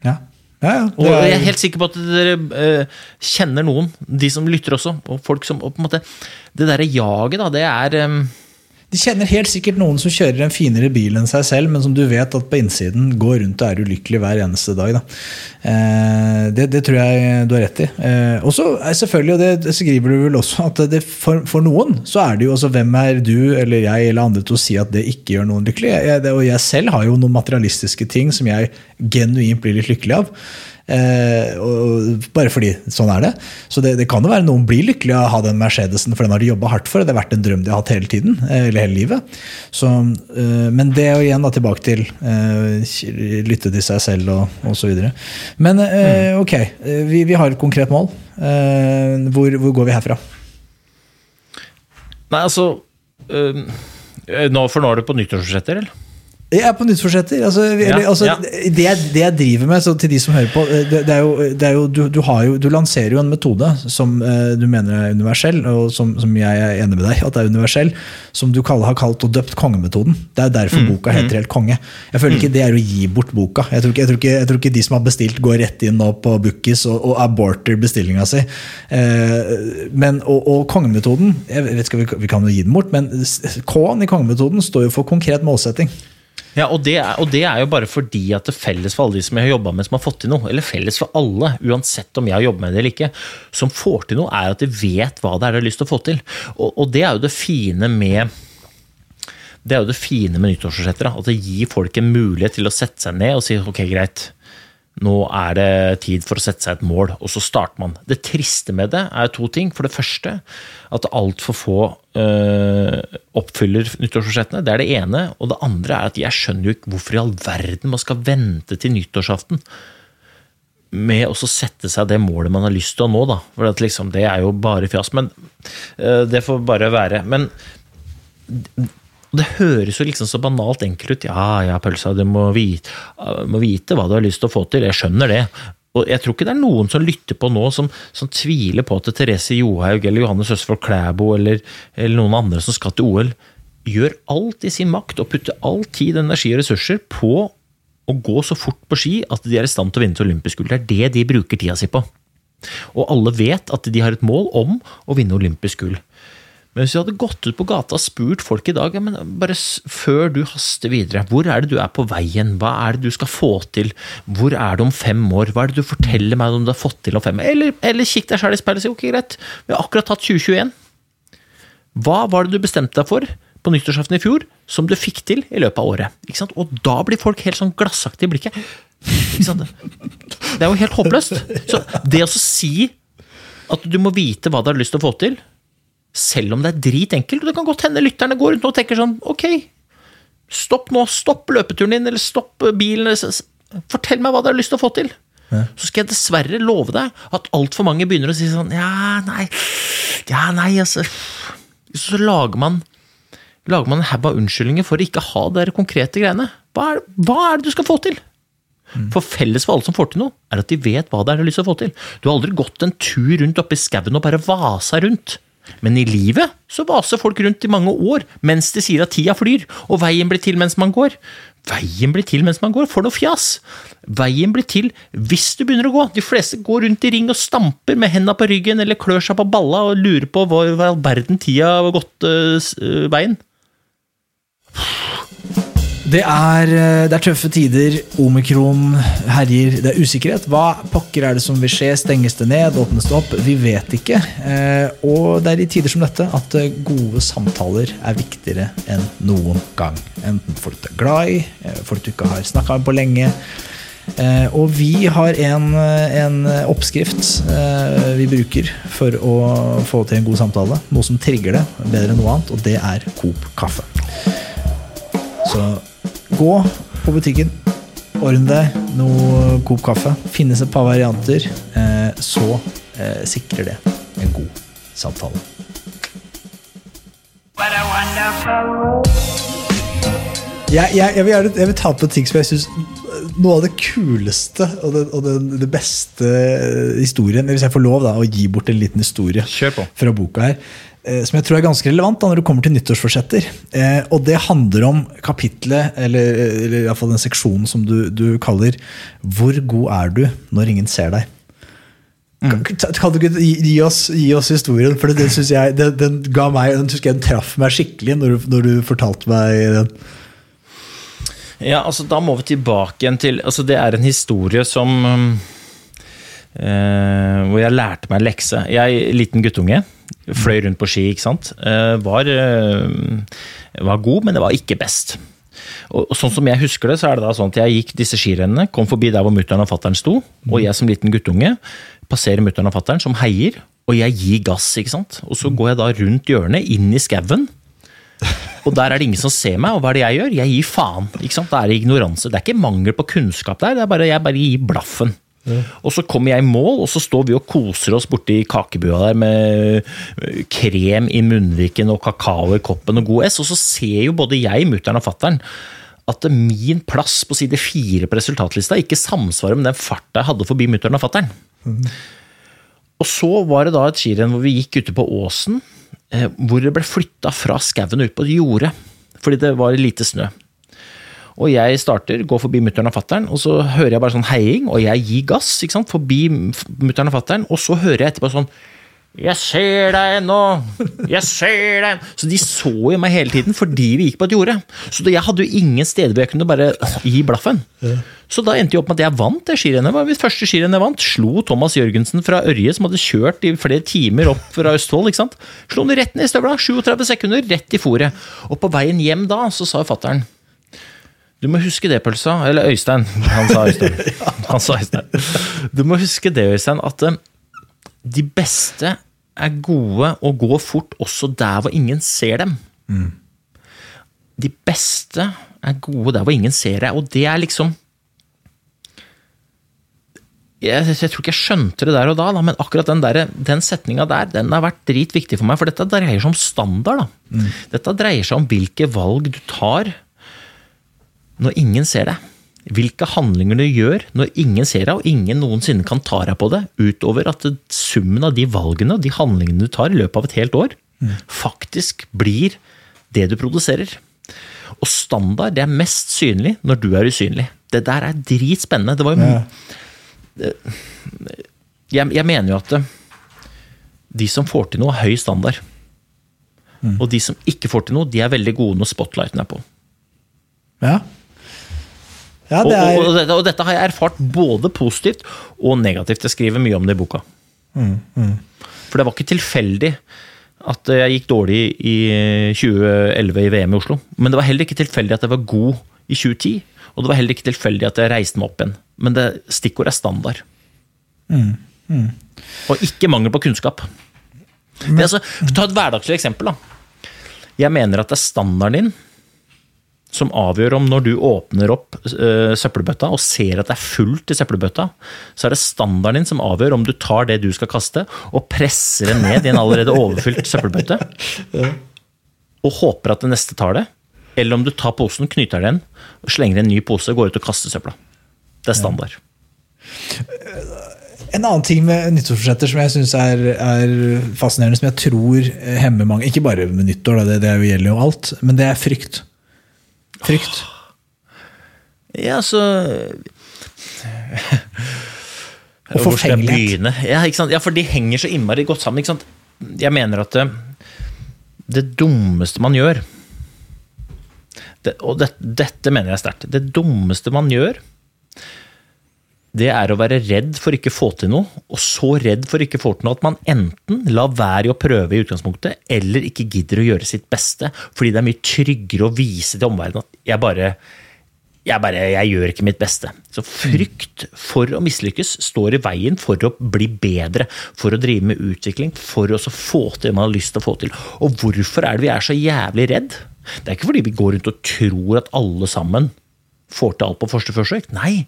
Ja. Ja, ja, og jeg er helt sikker på at dere uh, kjenner noen, de som lytter også. Og folk som, og på en måte, Det derre jaget, da, det er um, de kjenner helt sikkert noen som kjører en finere bil enn seg selv, men som du vet at på innsiden går rundt og er ulykkelig hver eneste dag. Eh, det, det, tror jeg du har rett i. Eh, og så selvfølgelig, og det skriver du vel også, at det, for, for, noen så er det jo altså hvem er du eller jeg eller andre til å si at det ikke gjør noen lykkelig. Jeg, og jeg selv har jo noen materialistiske ting som jeg genuint blir litt lykkelig av. Eh, og, bare fordi sånn er det. Så det, det kan jo være noen blir lykkelige av å ha den Mercedesen, for den har de jobba hardt for. Det har vært en drøm de har hatt hele tiden, eh, eller hele livet. Så, eh, men det er jo igjen da tilbake til eh, lytte til seg selv og osv. Men eh, mm. ok, eh, vi, vi, har et konkret mål. Hvor, hvor, går vi herfra? Nei, altså nå, For nå er du på nyttårsforsetter, eller? Jeg er på nyttårsforsetter. Altså, ja, altså, ja. det, det, jeg driver med, til de som hører på eh, det, det er jo, det er jo, du, du, jo, du, lanserer jo en metode som uh, du mener er universell, og som, som, jeg er enig med deg at er universell, som du kaller, har kalt og døpt kongemetoden. Det er derfor mm, boka heter mm. Helt konge. Jeg føler ikke mm. det er å gi bort boka. Jeg tror, ikke, jeg, tror ikke, jeg tror, ikke, de som har bestilt, går rett inn nå på Bookies og, og aborter bestillinga si. Uh, men, og, og, kongemetoden jeg vet ikke, vi, vi kan jo gi den bort, men K-en i kongemetoden står jo for konkret målsetting. Ja, og det, er, og det, er, jo bare fordi at det felles for alle de som jeg har jobba med som har fått til noe, eller felles for alle, uansett om jeg har jobbet med det eller ikke, som får til noe, er at de vet hva det er de har lyst til å få til. Og, og det er jo det fine med det er jo det fine med nyttårsforsetter. At det gir folk en mulighet til å sette seg ned og si ok, greit, nå er det tid for å sette seg et mål, og så starter man. Det triste med det er to ting. For det første at altfor få øh, oppfyller nyttårsforsettene. Det er det ene. Og det andre er at jeg skjønner jo ikke hvorfor i all verden man skal vente til nyttårsaften med å sette seg det målet man har lyst til å nå, da. For liksom, det er jo bare fjas. Men øh, det får bare være. Men det høres jo liksom så banalt enkelt ut. Ja, ja, pølsa, du må vite, må vite, hva du har lyst til å få til. Jeg skjønner det. Og jeg tror ikke det er noen som lytter på nå, som, som tviler på at Therese Johaug eller Johannes Østfold Klæbo eller, eller, noen andre som skal til OL, gjør alt i sin makt og putter all tid, energi og ressurser på å gå så fort på ski at de er i stand til å vinne til olympisk gull. Det er det de bruker tida si på. Og alle vet at de har et mål om å vinne olympisk gull. Men hvis du hadde gått ut på gata og spurt folk i dag, ja, men bare før du haster videre, hvor er det du er på veien, hva er det du skal få til, hvor er du om fem år, hva er det du forteller meg om du har fått til om fem år, eller, eller kikk deg sjøl i speilet og si ok, greit, vi har akkurat tatt 2021. Hva var det du bestemte deg for på nyttårsaften i fjor, som du fikk til i løpet av året? Og da blir folk helt sånn glassaktige i blikket. Det er jo helt håpløst. Så det å si at du må vite hva du har lyst til å få til, selv om det er dritenkelt. Og det kan godt hende lytterne går rundt og tenker sånn Ok, Stopp nå, stopp løpeturen din, eller stopp bilen. Fortell meg hva dere har lyst til å få til. Så skal jeg dessverre love deg at altfor mange begynner å si sånn Ja, nei, ja, nei, altså Så lager man lager man en haug av unnskyldninger for å ikke ha de konkrete greiene. Hva er, hva er det du skal få til? For felles for alle som får til noe, er at de vet hva det er de har lyst til å få til. Du har aldri gått en tur rundt oppe i skauen og bare vasa rundt. Men i livet så vaser folk rundt i mange år mens de sier at tida flyr, og veien blir til mens man går. Veien blir til mens man går, for noe fjas! Veien blir til hvis du begynner å gå. De fleste går rundt i ring og stamper med henda på ryggen eller klør seg på balla og lurer på hvor all verden tida har gått øh, veien. Det er, eh, det er tøffe tider. Omikron herjer. Det er usikkerhet. Hva pokker er det som vil skje? Stenges det ned? Åpnes det opp? Vi vet ikke. Eh, Og det er i tider som dette at eh, gode samtaler er viktigere enn noen gang. Enten folk du er glad i, folk du ikke har snakka med på lenge. Og vi har en, en oppskrift vi bruker for å få til en god samtale. Noe som trigger det bedre enn noe annet, og det er Coop kaffe. Så gå på butikken, ordne deg noe god kaffe. Finnes et par varianter, eh, så eh, sikrer det en god samtale. Jeg, jeg, jeg, vil jeg vil ta på ting som jeg syns Noe av det kuleste og det, og det, det beste eh, historien Hvis jeg får lov da, å gi bort en liten historie Kjør på. fra boka her. Eh, Som jeg tror er ganske relevant da, når det kommer til nyttårsforsetter. Eh, og det handler om kapitlet, eller, eller i hvert fall den seksjonen som du, du kaller 'Hvor god er du når ingen ser deg'? Kan, kan du ikke gi, gi, oss, gi oss historien? For den, synes jeg, den, den ga meg, den jeg den traff meg skikkelig når du, når du fortalte meg den. Ja, altså Da må vi tilbake igjen til altså Det er en historie som um, Hvor jeg lærte meg lekse. Jeg, liten guttunge, fløy rundt på ski, ikke sant. Eh, var, eh, var god, men det var ikke best. Og, sånn som jeg husker det, så er det da sånn at jeg gikk disse skirennene, kom forbi der hvor mutter'n og fatter'n sto, og jeg som liten guttunge passerer mutter'n og fatter'n, som heier, og jeg gir gass, ikke sant. Og så går jeg da rundt hjørnet, inn i skauen. Og der er det ingen som ser meg, og hva er det jeg gjør? Jeg gir faen. ikke sant? Da er det ignoranse. Det er ikke mangel på kunnskap der, det er bare jeg bare gir blaffen. Og så kommer jeg i mål, og så står vi og koser oss borti kakebua der med krem i munnviken og kakao i koppen og god S, og så ser jo både jeg, mutter'n og fatter'n at min plass på side fire på resultatlista ikke samsvarer med den farta jeg hadde forbi mutter'n og fatter'n. Og så var det da et skirenn hvor vi gikk ute på åsen, eh, hvor det ble flytta fra skauen ut på et jorde, fordi det var lite snø. Og jeg starter, går forbi mutter'n og fatter'n, og så hører jeg bare sånn heiing, og jeg gir gass ikke sant, forbi mutter'n og fatter'n, og så hører jeg etterpå sånn jeg ser deg nå! Jeg ser deg! Så de så jo meg hele tiden fordi vi gikk på et jorde. Så jeg hadde jo ingen steder hvor jeg kunne bare gi blaffen. Så da endte jeg opp med at jeg vant det skirennet. Det var mitt første skirenn jeg vant. Slo Thomas Jørgensen fra Ørje, som hadde kjørt i flere timer opp fra Østfold. ikke sant? Slo han rett ned i støvla. 37 sekunder, rett i fòret. Og på veien hjem da, så sa fatter'n du må huske det, Pølsa. Eller Øystein. Han sa Øystein. [laughs] Han sa Øystein. Du må huske det, Øystein, at eh, de beste er gode og går fort også der hvor ingen ser dem. De beste er gode der hvor ingen ser deg, og det er liksom jeg, jeg tror ikke jeg skjønte det der og da, da men akkurat den, der, den setninga der den har vært dritviktig for meg. For dette dreier seg om standard. Da. Dette dreier seg om hvilke valg du tar når ingen ser deg. Hvilke handlinger du gjør når ingen ser deg, og ingen noensinne kan ta deg på det, utover at summen av de valgene og de handlingene du tar i løpet av et helt år, faktisk blir det du produserer. Og standard det er mest synlig når du er usynlig. Det der er dritspennende. Det var jo jeg, jeg mener jo at de som får til noe, har høy standard. Og de som ikke får til noe, de er veldig gode når spotlighten er på. Ja. Ja, Og, er... og, og, og, dette, og dette har jeg erfart både positivt og negativt. Jeg skriver mye om det i boka. For det var ikke tilfeldig at jeg gikk dårlig i 2011 i VM i Oslo. Men det var heller ikke tilfeldig at jeg var god i 2010. Og det var heller ikke tilfeldig at jeg reiste meg opp igjen. Men det, stikkord er standard. Og ikke mangel på kunnskap. Det er altså, ta et hverdagslig eksempel. da. Jeg mener at det er standarden din som avgjør om når du åpner opp øh, søppelbøtta og ser at det er fullt i søppelbøtta, så er det standarden din som avgjør om du tar det du skal kaste, og presser det ned i en allerede overfylt søppelbøtte, og håper at det neste tar det, eller om du tar posen, knyter den, slenger en ny pose og går ut og kaster søpla. Det er standard. En annen ting med nyttårsforsetter som jeg syns er, er fascinerende, som jeg tror hemmer mange Ikke bare med nyttår, det, det gjelder jo alt, men det er frykt. Frykt. Ja, så Og forfengelighet. Ja, ja, for de henger så innmari godt sammen. Jeg mener at det, det dummeste man gjør det, Og det, dette mener jeg sterkt. Det dummeste man gjør, det er å være redd for ikke få til noe, og så redd for ikke få til noe at man enten lar være å prøve i utgangspunktet, eller ikke gidder å gjøre sitt beste, fordi det er mye tryggere å vise til omverdenen at jeg bare jeg bare, jeg gjør ikke mitt beste. Så frykt for å mislykkes står i veien for å bli bedre, for å drive med utvikling, for å få til det man har lyst til å få til. Og hvorfor er det vi er så jævlig redd? Det er ikke fordi vi går rundt og tror at alle sammen får til alt på første forsøk. Nei.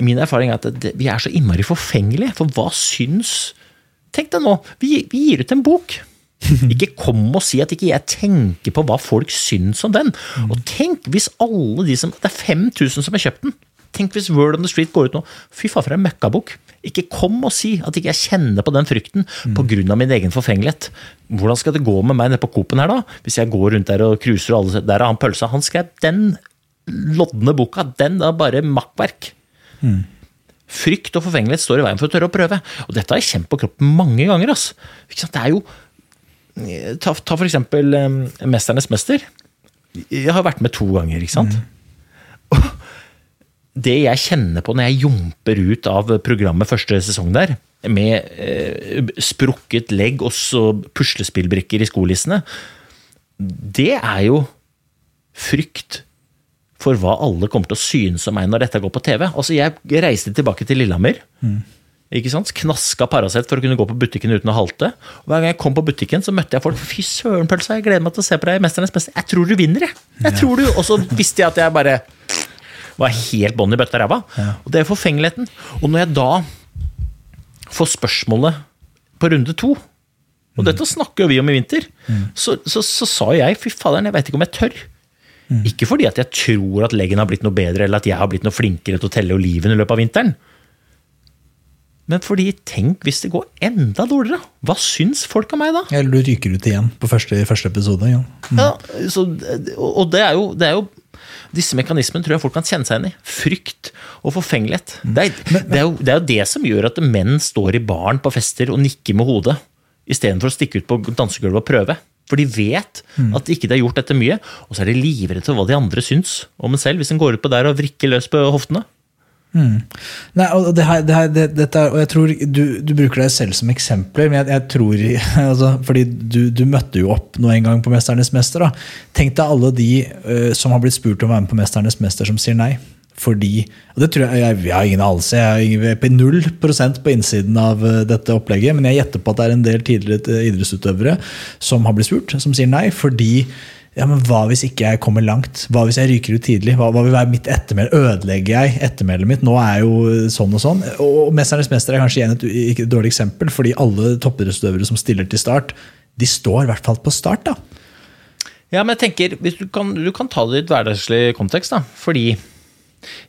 Min erfaring er at det, vi er så innmari forfengelige, for hva syns Tenk deg nå, vi, vi gir ut en bok. [laughs] Ikke kom og si at ikke jeg tenker på hva folk syns om den. Og tenk hvis alle de som Det er 5000 som har kjøpt den. Tenk hvis Word on the Street går ut nå. Fy faen, for en møkkabok. Ikke kom og si at ikke jeg kjenner på den frykten pga. min egen forfengelighet. Hvordan skal det gå med meg nede på Coop-en her, da? Hvis jeg går rundt der og cruiser og alle Der er han pølsa. Han skrev den lodne boka. Den er bare makkverk. Frykt og forfengelighet står i veien for å tørre å prøve. Og dette har jeg kjent på kroppen mange ganger. ass. Det er jo Ta, ta for eksempel um, Mesternes mester. Jeg har vært med to ganger, ikke sant? Og det jeg kjenner på når jeg jumper ut av programmet første sesong der, med eh, sprukket legg og puslespillbrikker i skolissene, det er jo frykt for hva alle kommer til å synes om meg når dette går på TV. Altså, Jeg reiste tilbake til Lillehammer. Ikke sant? Knaska Paracet for å kunne gå på butikken uten å halte. Og Hver gang jeg kom på butikken, så møtte jeg folk. Fy søren, pølsa, jeg gleder meg til å se på deg i Mesternes mester. Jeg tror du vinner, jeg. jeg tror du. Og så visste jeg at jeg bare var helt bånn i bøtta ræva. Og det er forfengeligheten. Og når jeg da får spørsmålet på runde to, og dette snakker jo vi om i vinter, så, så, så sa jeg fy faderen, jeg veit ikke om jeg tør. Ikke fordi at jeg tror at leggen har blitt noe bedre, eller at jeg har blitt noe flinkere til å telle oliven i løpet av vinteren. Men fordi, tenk hvis det går enda dårligere. Hva syns folk av meg da? Eller du ryker ut igjen på første, første episode. Ja. Ja, så, og det er, jo, det er jo Disse mekanismene tror jeg folk kan kjenne seg igjen i. Frykt og forfengelighet. Det er, det, er jo, det er jo det som gjør at menn står i baren på fester og nikker med hodet, istedenfor å stikke ut på dansegulvet og prøve. For de vet at ikke de har gjort dette mye, og så er de livredde for hva de andre syns om en selv, hvis en går ut på der og vrikker løs på hoftene. Nei, og det her, det her, det, dette og jeg tror du, du bruker deg selv som eksempler, men jeg, jeg tror [laughs] altså, Fordi du, du møtte jo opp nå en gang på Mesternes mester. Da. Tenk deg alle de uh, som har blitt spurt om å være med på Mesternes mester, som sier nei. Fordi, og det tror jeg, jeg, jeg har ingen anelse, jeg er på null prosent på innsiden av eh, dette opplegget, men jeg gjetter på at det er en del tidligere eh, idrettsutøvere som har blitt spurt, som sier nei. fordi ja, men Hva hvis ikke jeg kommer langt? Hva hvis jeg ryker ut tidlig? Hva, hva vil være mitt ettermæle? Ødelegger jeg ettermælet mitt? Nå er jo sånn og sånn. Og Mesternes mester er kanskje igjen et, et dårlig eksempel, fordi alle toppidrettsutøvere som stiller til start, de står i hvert fall på start. da. Ja, men jeg tenker, du, kan, du kan ta det i et hverdagslig kontekst, da. Fordi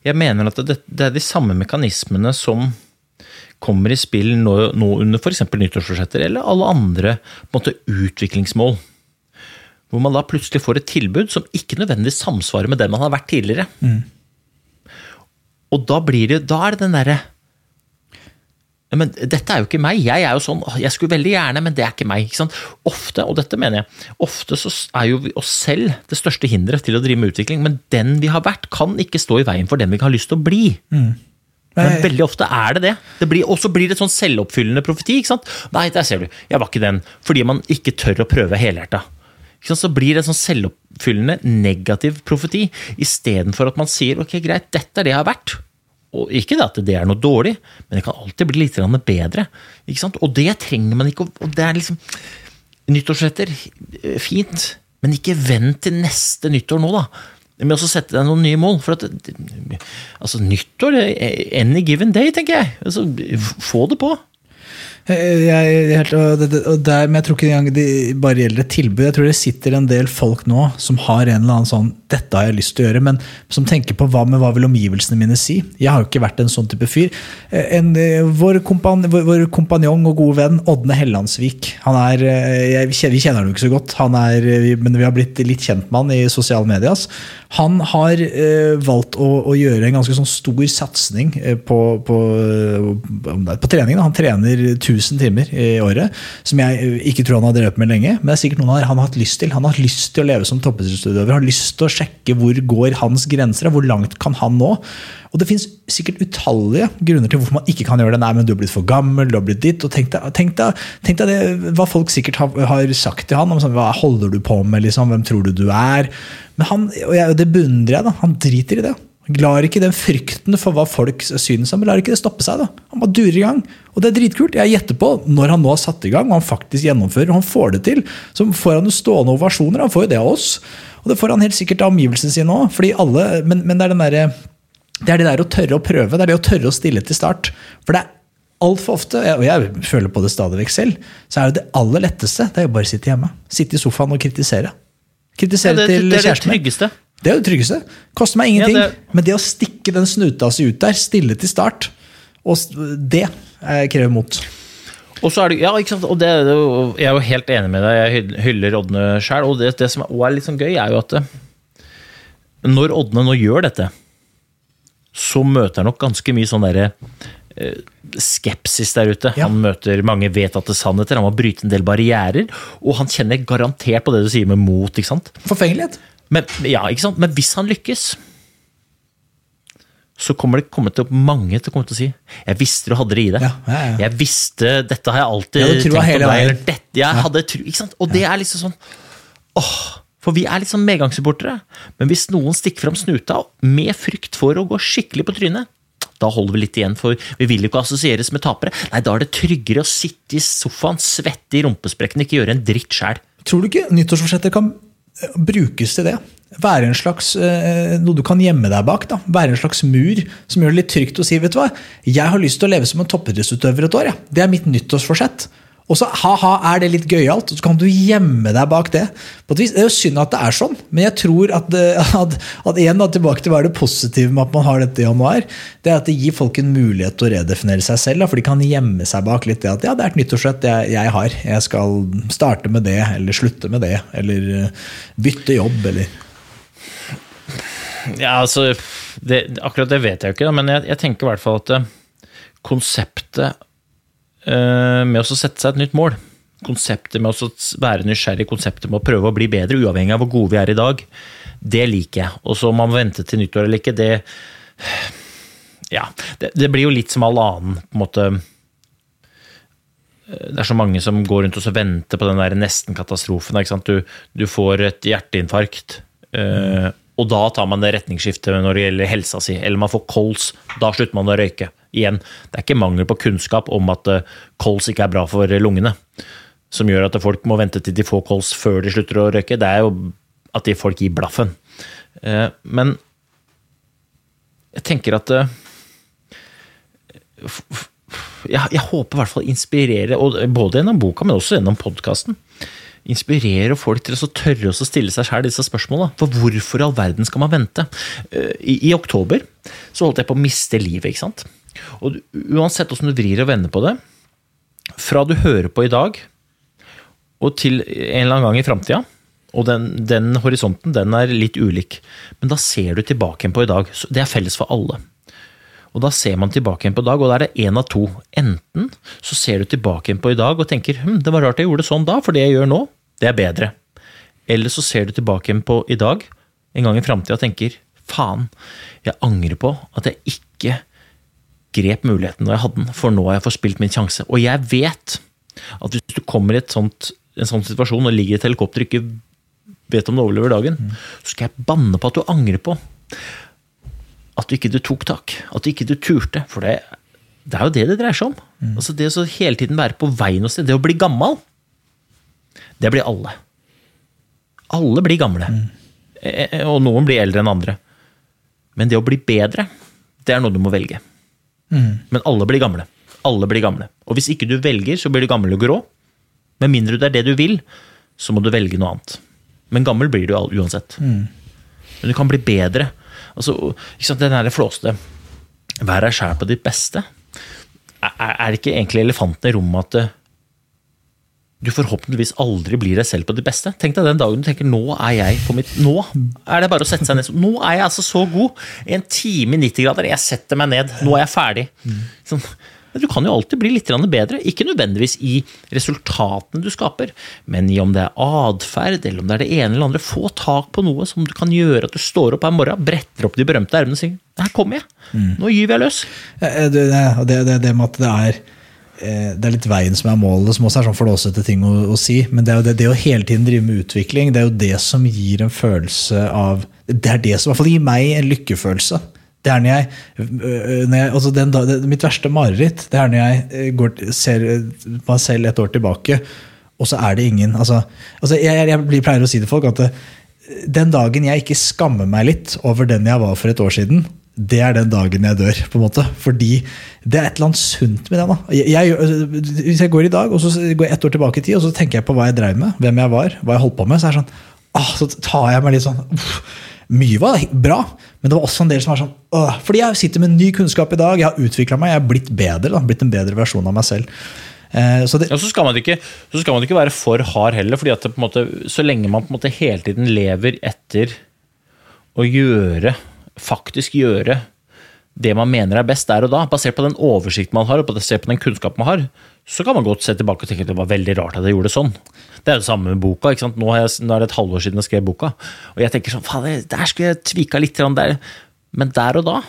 jeg mener at det, det er de samme mekanismene som kommer i spill nå, nå under f.eks. nyttårsforsetter eller alle andre måte, utviklingsmål. Hvor man da plutselig får et tilbud som ikke nødvendigvis samsvarer med det man har vært tidligere. Og da blir det, da er det den derre men dette er jo ikke meg. Jeg er jo sånn, jeg skulle veldig gjerne, men det er ikke meg. ikke sant? Ofte, og dette mener jeg, ofte så er jo vi oss selv det største hinderet til å drive med utvikling, men den vi har vært, kan ikke stå i veien for den vi har lyst til å bli. Men veldig ofte er det det. det og så blir det sånn selvoppfyllende profeti. ikke sant? Nei, der ser du, jeg var ikke den. Fordi man ikke tør å prøve helhjerta. Så blir det en sånn selvoppfyllende negativ profeti, istedenfor at man sier ok, greit, dette er det jeg har vært. Og ikke at det er noe dårlig, men det kan alltid bli litt bedre. Og det trenger man ikke. Og det er liksom Nyttårsretter, eh, fint. Men ikke vent til neste nyttår nå, da. Med å sette deg noen nye mål. For at, altså, nyttår er Any given day, tenker jeg. Altså, få det på. Jeg, jeg, helt, og og der, men jeg tror ikke engang det bare gjelder et tilbud. Jeg tror det sitter en del folk nå som har en eller annen sånn 'dette har jeg lyst til å gjøre', men som tenker på hva, hva vil omgivelsene mine si? Jeg har jo ikke vært en sånn type fyr. En, eh, vår, kompan, vår, vår kompanjong og gode venn Ådne Hellandsvik han er, eh, jeg, vi kjenner- han jo ikke så godt, er, eh, vi- men vi har blitt litt kjent med han i sosiale medier. Han har eh, valgt å, å gjøre en ganske sånn stor satsing på, på, på, eh, på trening. Da. Han trener 1000 timer i året, som jeg eh, ikke tror han har drevet med lenge. Men det er sikkert noen han har, hatt lyst til. Han har lyst til å leve som toppidrettsutøver. Har lyst til å sjekke hvor går hans grenser, hvor langt kan han nå. Og det finnes sikkert utallige grunner til hvorfor man ikke kan gjøre det. Nei, men du har blitt for gammel, du har blitt ditt. og Tenk deg, tenk deg, tenk deg det, hva folk sikkert har, har sagt til han. Om sånn, hva holder du på med, liksom, hvem tror du du er? Men han, og jeg, det beundrer jeg. da, Han driter i det. Han lar ikke den frykten for hva folk synes om, lar ikke det stoppe seg. da. Han bare durer i gang. Og det er dritkult. Jeg gjetter på, når han nå har satt i gang, og han faktisk gjennomfører, og han får det til, så får han jo stående ovasjoner. Han får jo det av oss. Og det får han helt sikkert av omgivelsene sine òg. Men, men det er den derre det er det der å tørre å prøve, det er det å tørre å stille til start. For det er altfor ofte, og jeg føler på det stadig vekk selv, så er jo det aller letteste det er jo bare å sitte hjemme. Sitte i sofaen og kritisere. Kritisere Ja, det, til det er det kjæresten tryggeste. Det er jo det tryggeste. Koster meg ingenting. Ja, det- Men det å stikke den snuta si ut der, stille til start, og det eh, krever mot. Og så er det, ja? Og det, jeg er jo helt enig med deg, jeg hyller Ådne sjøl. Og det, det som også er litt sånn gøy, er jo at når Ådne nå gjør dette, så møter han nok ganske mye sånn derre eh, skepsis der ute. Ja. Han møter mange vedtatte sannheter, han må bryte en del barrierer, og han kjenner garantert på det du sier med mot. ikke sant? Forfengelighet. Men, ja, ikke sant? Men hvis han lykkes, så kommer det komme til mange til å komme til å si 'Jeg visste du hadde det i deg'. Ja, ja, ja. Jeg visste, Dette har jeg alltid tror tenkt hele deg. Eller dette, jeg hadde tru, ikke sant? Og det er liksom sånn åh, For vi er liksom medgangssupportere. Men hvis noen stikker fram snuta med frykt for å gå skikkelig på trynet, da holder vi litt igjen, for vi vil jo ikke assosieres med tapere. Nei, da er det tryggere å sitte i sofaen, svette i rumpesprekken ikke gjøre en dritt sjæl. Tror du ikke nyttårsforsetter kan brukes til det? Være en slags, eh, noe du kan gjemme deg bak. da. Være en slags mur som gjør det litt trygt å si vet du hva, jeg har lyst til å leve som en toppidrettsutøver et år. Ja. Det er mitt nyttårsforsett. Og så ha-ha, er det litt gøyalt, så kan du gjemme deg bak det. Det er jo synd at det er sånn, men jeg tror at, det, [laughs] at, at en, da, tilbake til hva er det positive med at man har dette i januar, det er at det gir folk en mulighet til å redefinere seg selv. Da, for de kan gjemme seg bak litt det at ja, det er et nyttårsrett jeg, jeg har. Jeg skal starte med det, eller slutte med det, eller eh, bytte jobb, eller Ja, altså, det, akkurat det vet jeg jo ikke, men jeg, jeg tenker i hvert fall at eh, konseptet med å sette seg et nytt mål, konseptet med å være nysgjerrig, konseptet med å prøve å bli bedre, uavhengig av hvor gode vi er i dag, det liker jeg. Og så om man venter til nyttår eller ikke, det Ja, det, det blir jo litt som all annen på en måte det er så mange som går rundt og så venter på den der nesten-katastrofen. Du, du får et hjerteinfarkt, eh, og da tar man det retningsskiftet når det gjelder helsa si. Eller man får kols, da slutter man å røyke. Igjen, det er ikke mangel på kunnskap om at eh, kols ikke er bra for lungene, som gjør at folk må vente til de får kols før de slutter å røyke. Det er jo at de folk gir blaffen. Eh, men jeg tenker at eh, jeg, håper i hvert fall inspirere, både gjennom boka, men også gjennom podkasten, inspirere folk til å tørre å stille seg selv disse spørsmålene. For hvorfor i all verden skal man vente? I, I oktober så holdt jeg på å miste livet, ikke sant. Og uansett hvordan du vrir og vender på det, fra du hører på i dag, og til en eller annen gang i framtida, og den, den horisonten den er litt ulik, men da ser du tilbake igjen på i dag. Det er felles for alle. Og da ser man tilbake igjen på i dag, og da er det én av to. Enten så ser du tilbake igjen på i dag og tenker hm, det var rart jeg gjorde det sånn da, for det jeg gjør nå, det er bedre. Eller så ser du tilbake igjen på i dag, en gang i framtida, og tenker faen, jeg angrer på at jeg ikke grep muligheten når jeg hadde den, for nå har jeg forspilt min sjanse. Og jeg vet at hvis du kommer i et sånt, en sånn situasjon og ligger i et helikopter og ikke vet om du overlever dagen, så skal jeg banne på at du angrer på at du ikke du tok tak, at du ikke du turte. For det, det er jo det det dreier seg om. Altså Det å så hele tiden være på vei noe sted, det å bli gammel, det blir alle. Alle blir gamle. Eh, eh, Og noen blir eldre enn andre. Men det å bli bedre, det er noe du må velge. Men alle blir gamle. Alle blir gamle. Og hvis ikke du velger, så blir du gammel og grå. Med mindre det er det du vil, så må du velge noe annet. Men gammel blir du uansett. uansett. Men du kan bli bedre. Altså, ikke sant, den der flåste Vær deg sjæl på ditt beste. Er, er ikke egentlig elefanten i rommet at du forhåpentligvis aldri blir deg selv på ditt beste? Tenk deg den dagen du tenker 'nå er jeg på mitt Nå er det bare å sette seg ned. Nå er jeg altså så god. En time i 90 grader. Jeg setter meg ned. Nå er jeg ferdig. Sånn. Du kan jo alltid bli litt bedre. Ikke nødvendigvis i resultatene du skaper, men i om det er atferd, eller om det er det ene eller andre. Få tak på noe som du kan gjøre at du står opp her morgen, bretter opp de berømte ermene og sier 'her kommer jeg'. Nå gyver jeg løs'. Eh, Det, det, det, det, det med at det er det er litt veien som er målet, som også er sånn flåsete ting å, å si. Men det er jo det, det å hele tiden drive med utvikling, det er jo det som gir en følelse av Det er det som i hvert fall gir meg en lykkefølelse. Det er når jeg, øh, når jeg altså den, Mitt verste mareritt det er når jeg øh, går, ser øh, meg selv et år tilbake, og så er det ingen altså, altså Jeg, jeg, pleier å si til folk at den dagen jeg ikke skammer meg litt over den jeg var for et år siden, det er den dagen jeg dør. på en måte. Fordi det er et eller annet sunt med det. da. Jeg, jeg, hvis jeg går i dag og så går jeg ett år tilbake i tid og så tenker jeg på hva jeg drev med, hvem jeg var, hva jeg holdt på med, så er det sånn, ah, så tar jeg meg litt sånn uff, Mye var bra, men det var også en del som var sånn åh, Fordi jeg sitter med ny kunnskap i dag, jeg har utvikla meg, jeg har blitt bedre. da, blitt en bedre versjon av meg selv. Eh, så det, Ja, så, skal ikke, så skal man ikke være for hard heller, fordi at det på en måte, så lenge man på en måte hele tiden lever etter å gjøre, faktisk gjøre det man mener er best der og da, basert på den oversikten man har, og basert på den kunnskapen man har, så kan man godt se tilbake og tenke at det var veldig rart at jeg gjorde det sånn. Det er jo det samme med boka. ikke sant? Nå, jeg, nå er det et halvår siden jeg skrev boka, og jeg tenker sånn, faen, der skulle jeg tvika litt der. Men der og da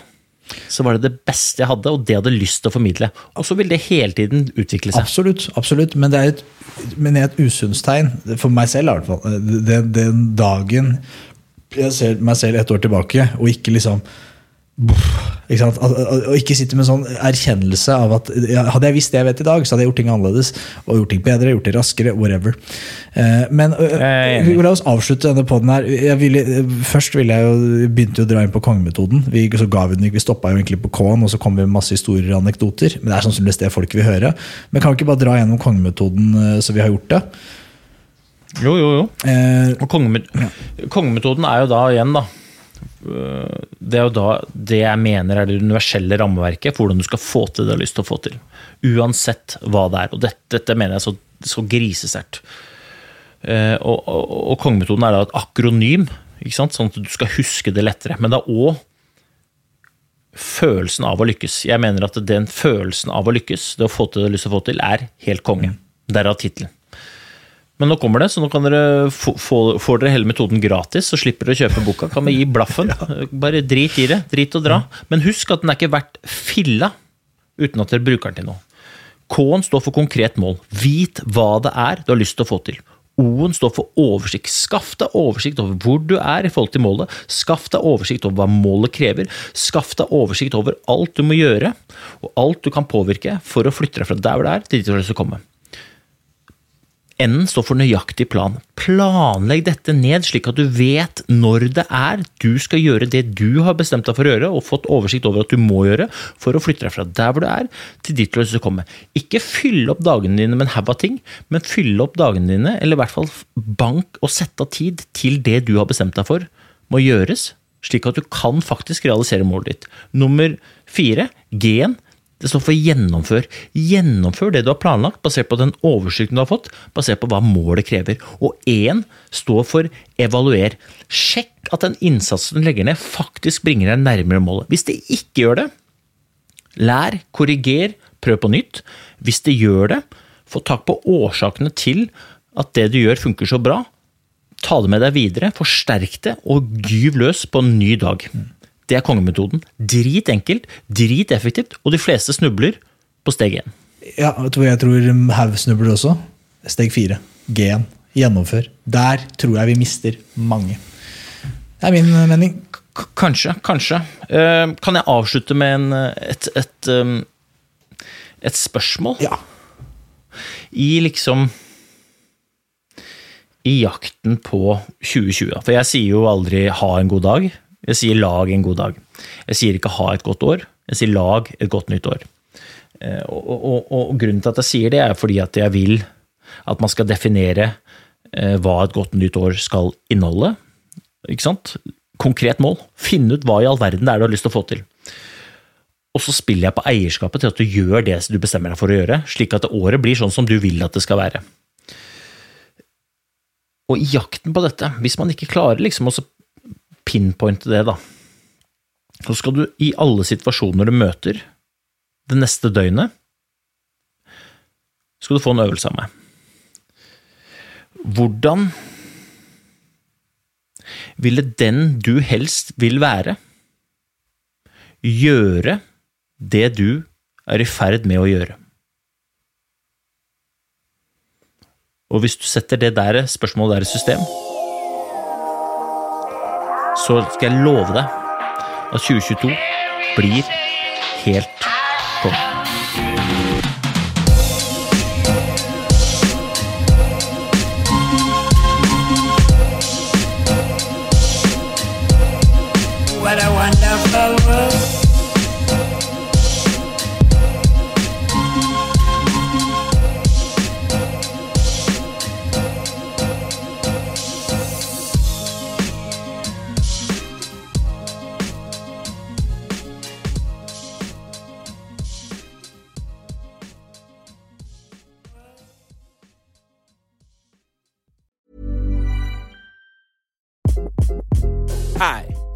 så var det det beste jeg hadde, og det jeg hadde lyst til å formidle. Og så vil det hele tiden utvikle seg. Absolutt, absolutt. Men det er et, et usunnstegn, for meg selv i hvert fall. Den, den dagen jeg ser meg selv et år tilbake, og ikke liksom ikke Og ikke sitte med en sånn erkjennelse av at hadde jeg visst det jeg vet i dag, så hadde jeg gjort ting annerledes. Og gjort ting bedre, gjort det raskere, whatever. Eh, Men la oss avslutte denne poden her. Jeg ville, først ville jeg jo, begynte jo å dra inn på kongemetoden. Vi, så ga vi den vi stoppa jo egentlig på K-en, og så kom vi med masse historier og anekdoter. Men det er sannsynligvis det folk vil høre. Men kan vi ikke bare dra gjennom kongemetoden så vi har gjort det? Jo, jo, jo. Eh, Og kongemet kongemetoden er jo da igjen, da øh, Det er jo da det jeg mener er det universelle rammeverket for hvordan du skal få til det du har lyst til å få til. Uansett hva det er. Og dette, dette mener jeg så, så grisesterkt. Eh, og, og, og kongemetoden er da et akronym, ikke sant? sånn at du skal huske det lettere. Men det er òg følelsen av å lykkes. Jeg mener at den følelsen av å lykkes, det å få til det du har lyst til å få til, er helt konge. Derav tittelen. Men nå kommer det, så nå kan dere få, få, får dere hele metoden gratis, så slipper dere å kjøpe boka. Kan vi gi blaffen? [laughs] Bare drit i det. Drit og dra. Men husk at den er ikke verdt filla uten at dere bruker den til noe. K-en står for konkret mål. Vit hva det er du har lyst til å få til. O-en står for oversikt. Skaff deg oversikt over hvor du er i forhold til målet. Skaff deg oversikt over hva målet krever. Skaff deg oversikt over alt du må gjøre, og alt du kan påvirke for å flytte deg fra der hvor det er, til dit du har lyst til å komme. N-en står for nøyaktig plan. Planlegg dette ned slik at du vet når det er du skal gjøre det du har bestemt deg for å gjøre, og fått oversikt over at du må gjøre, for å flytte deg fra der hvor du er, til dit du har til å komme. Ikke fylle opp dagene dine med en haug av ting, men fylle opp dagene dine, eller i hvert fall bank og sette av tid til det du har bestemt deg for må gjøres, slik at du kan faktisk realisere målet ditt. Nummer fire, G-en, det står for gjennomfør. Gjennomfør det du har planlagt, basert på den oversikten du har fått, basert på hva målet krever. Og én står for evaluer. Sjekk at den innsatsen du legger ned, faktisk bringer deg nærmere målet. Hvis det ikke gjør det, lær, korriger, prøv på nytt. Hvis det gjør det, få tak på årsakene til at det du gjør, funker så bra. Ta det med deg videre, forsterk det, og gyv løs på en ny dag. Det er kongemetoden. Drit enkelt, drit effektivt, og de fleste snubler på steg én. Ja, vet du jeg tror Haug snubler også? Steg fire. G1. Gjennomfør. Der tror jeg vi mister mange. Det er min eh, mening. K kanskje, kanskje. Uh, kan jeg avslutte med en, eh, et, et, um, et spørsmål? Ja. I liksom i jakten på 2020. For jeg sier jo aldri 'ha en god dag', jeg sier 'lag en god dag'. Jeg sier ikke 'ha et godt år', jeg sier 'lag et godt nytt år'. Eh, og, og, og, grunnen til at jeg sier det, er fordi at jeg vil at man skal definere eh, hva et godt nytt år skal inneholde. Ikke sant? Konkret mål. Finne ut hva i all verden det er du har lyst til å få til. Og så spiller jeg på eierskapet til at du gjør det du bestemmer deg for å gjøre, slik at året blir sånn som du vil at det skal være. Og i jakten på dette, hvis man ikke klarer liksom å pinpointe det, da, så skal du i alle situasjoner du møter det neste døgnet, skal du få en øvelse av meg. Hvordan ville den du helst vil være, gjøre det du er i ferd med å gjøre. Og hvis du setter det der spørsmålet der i system, så skal jeg love deg at 2022 blir helt konge. What a wonderful world.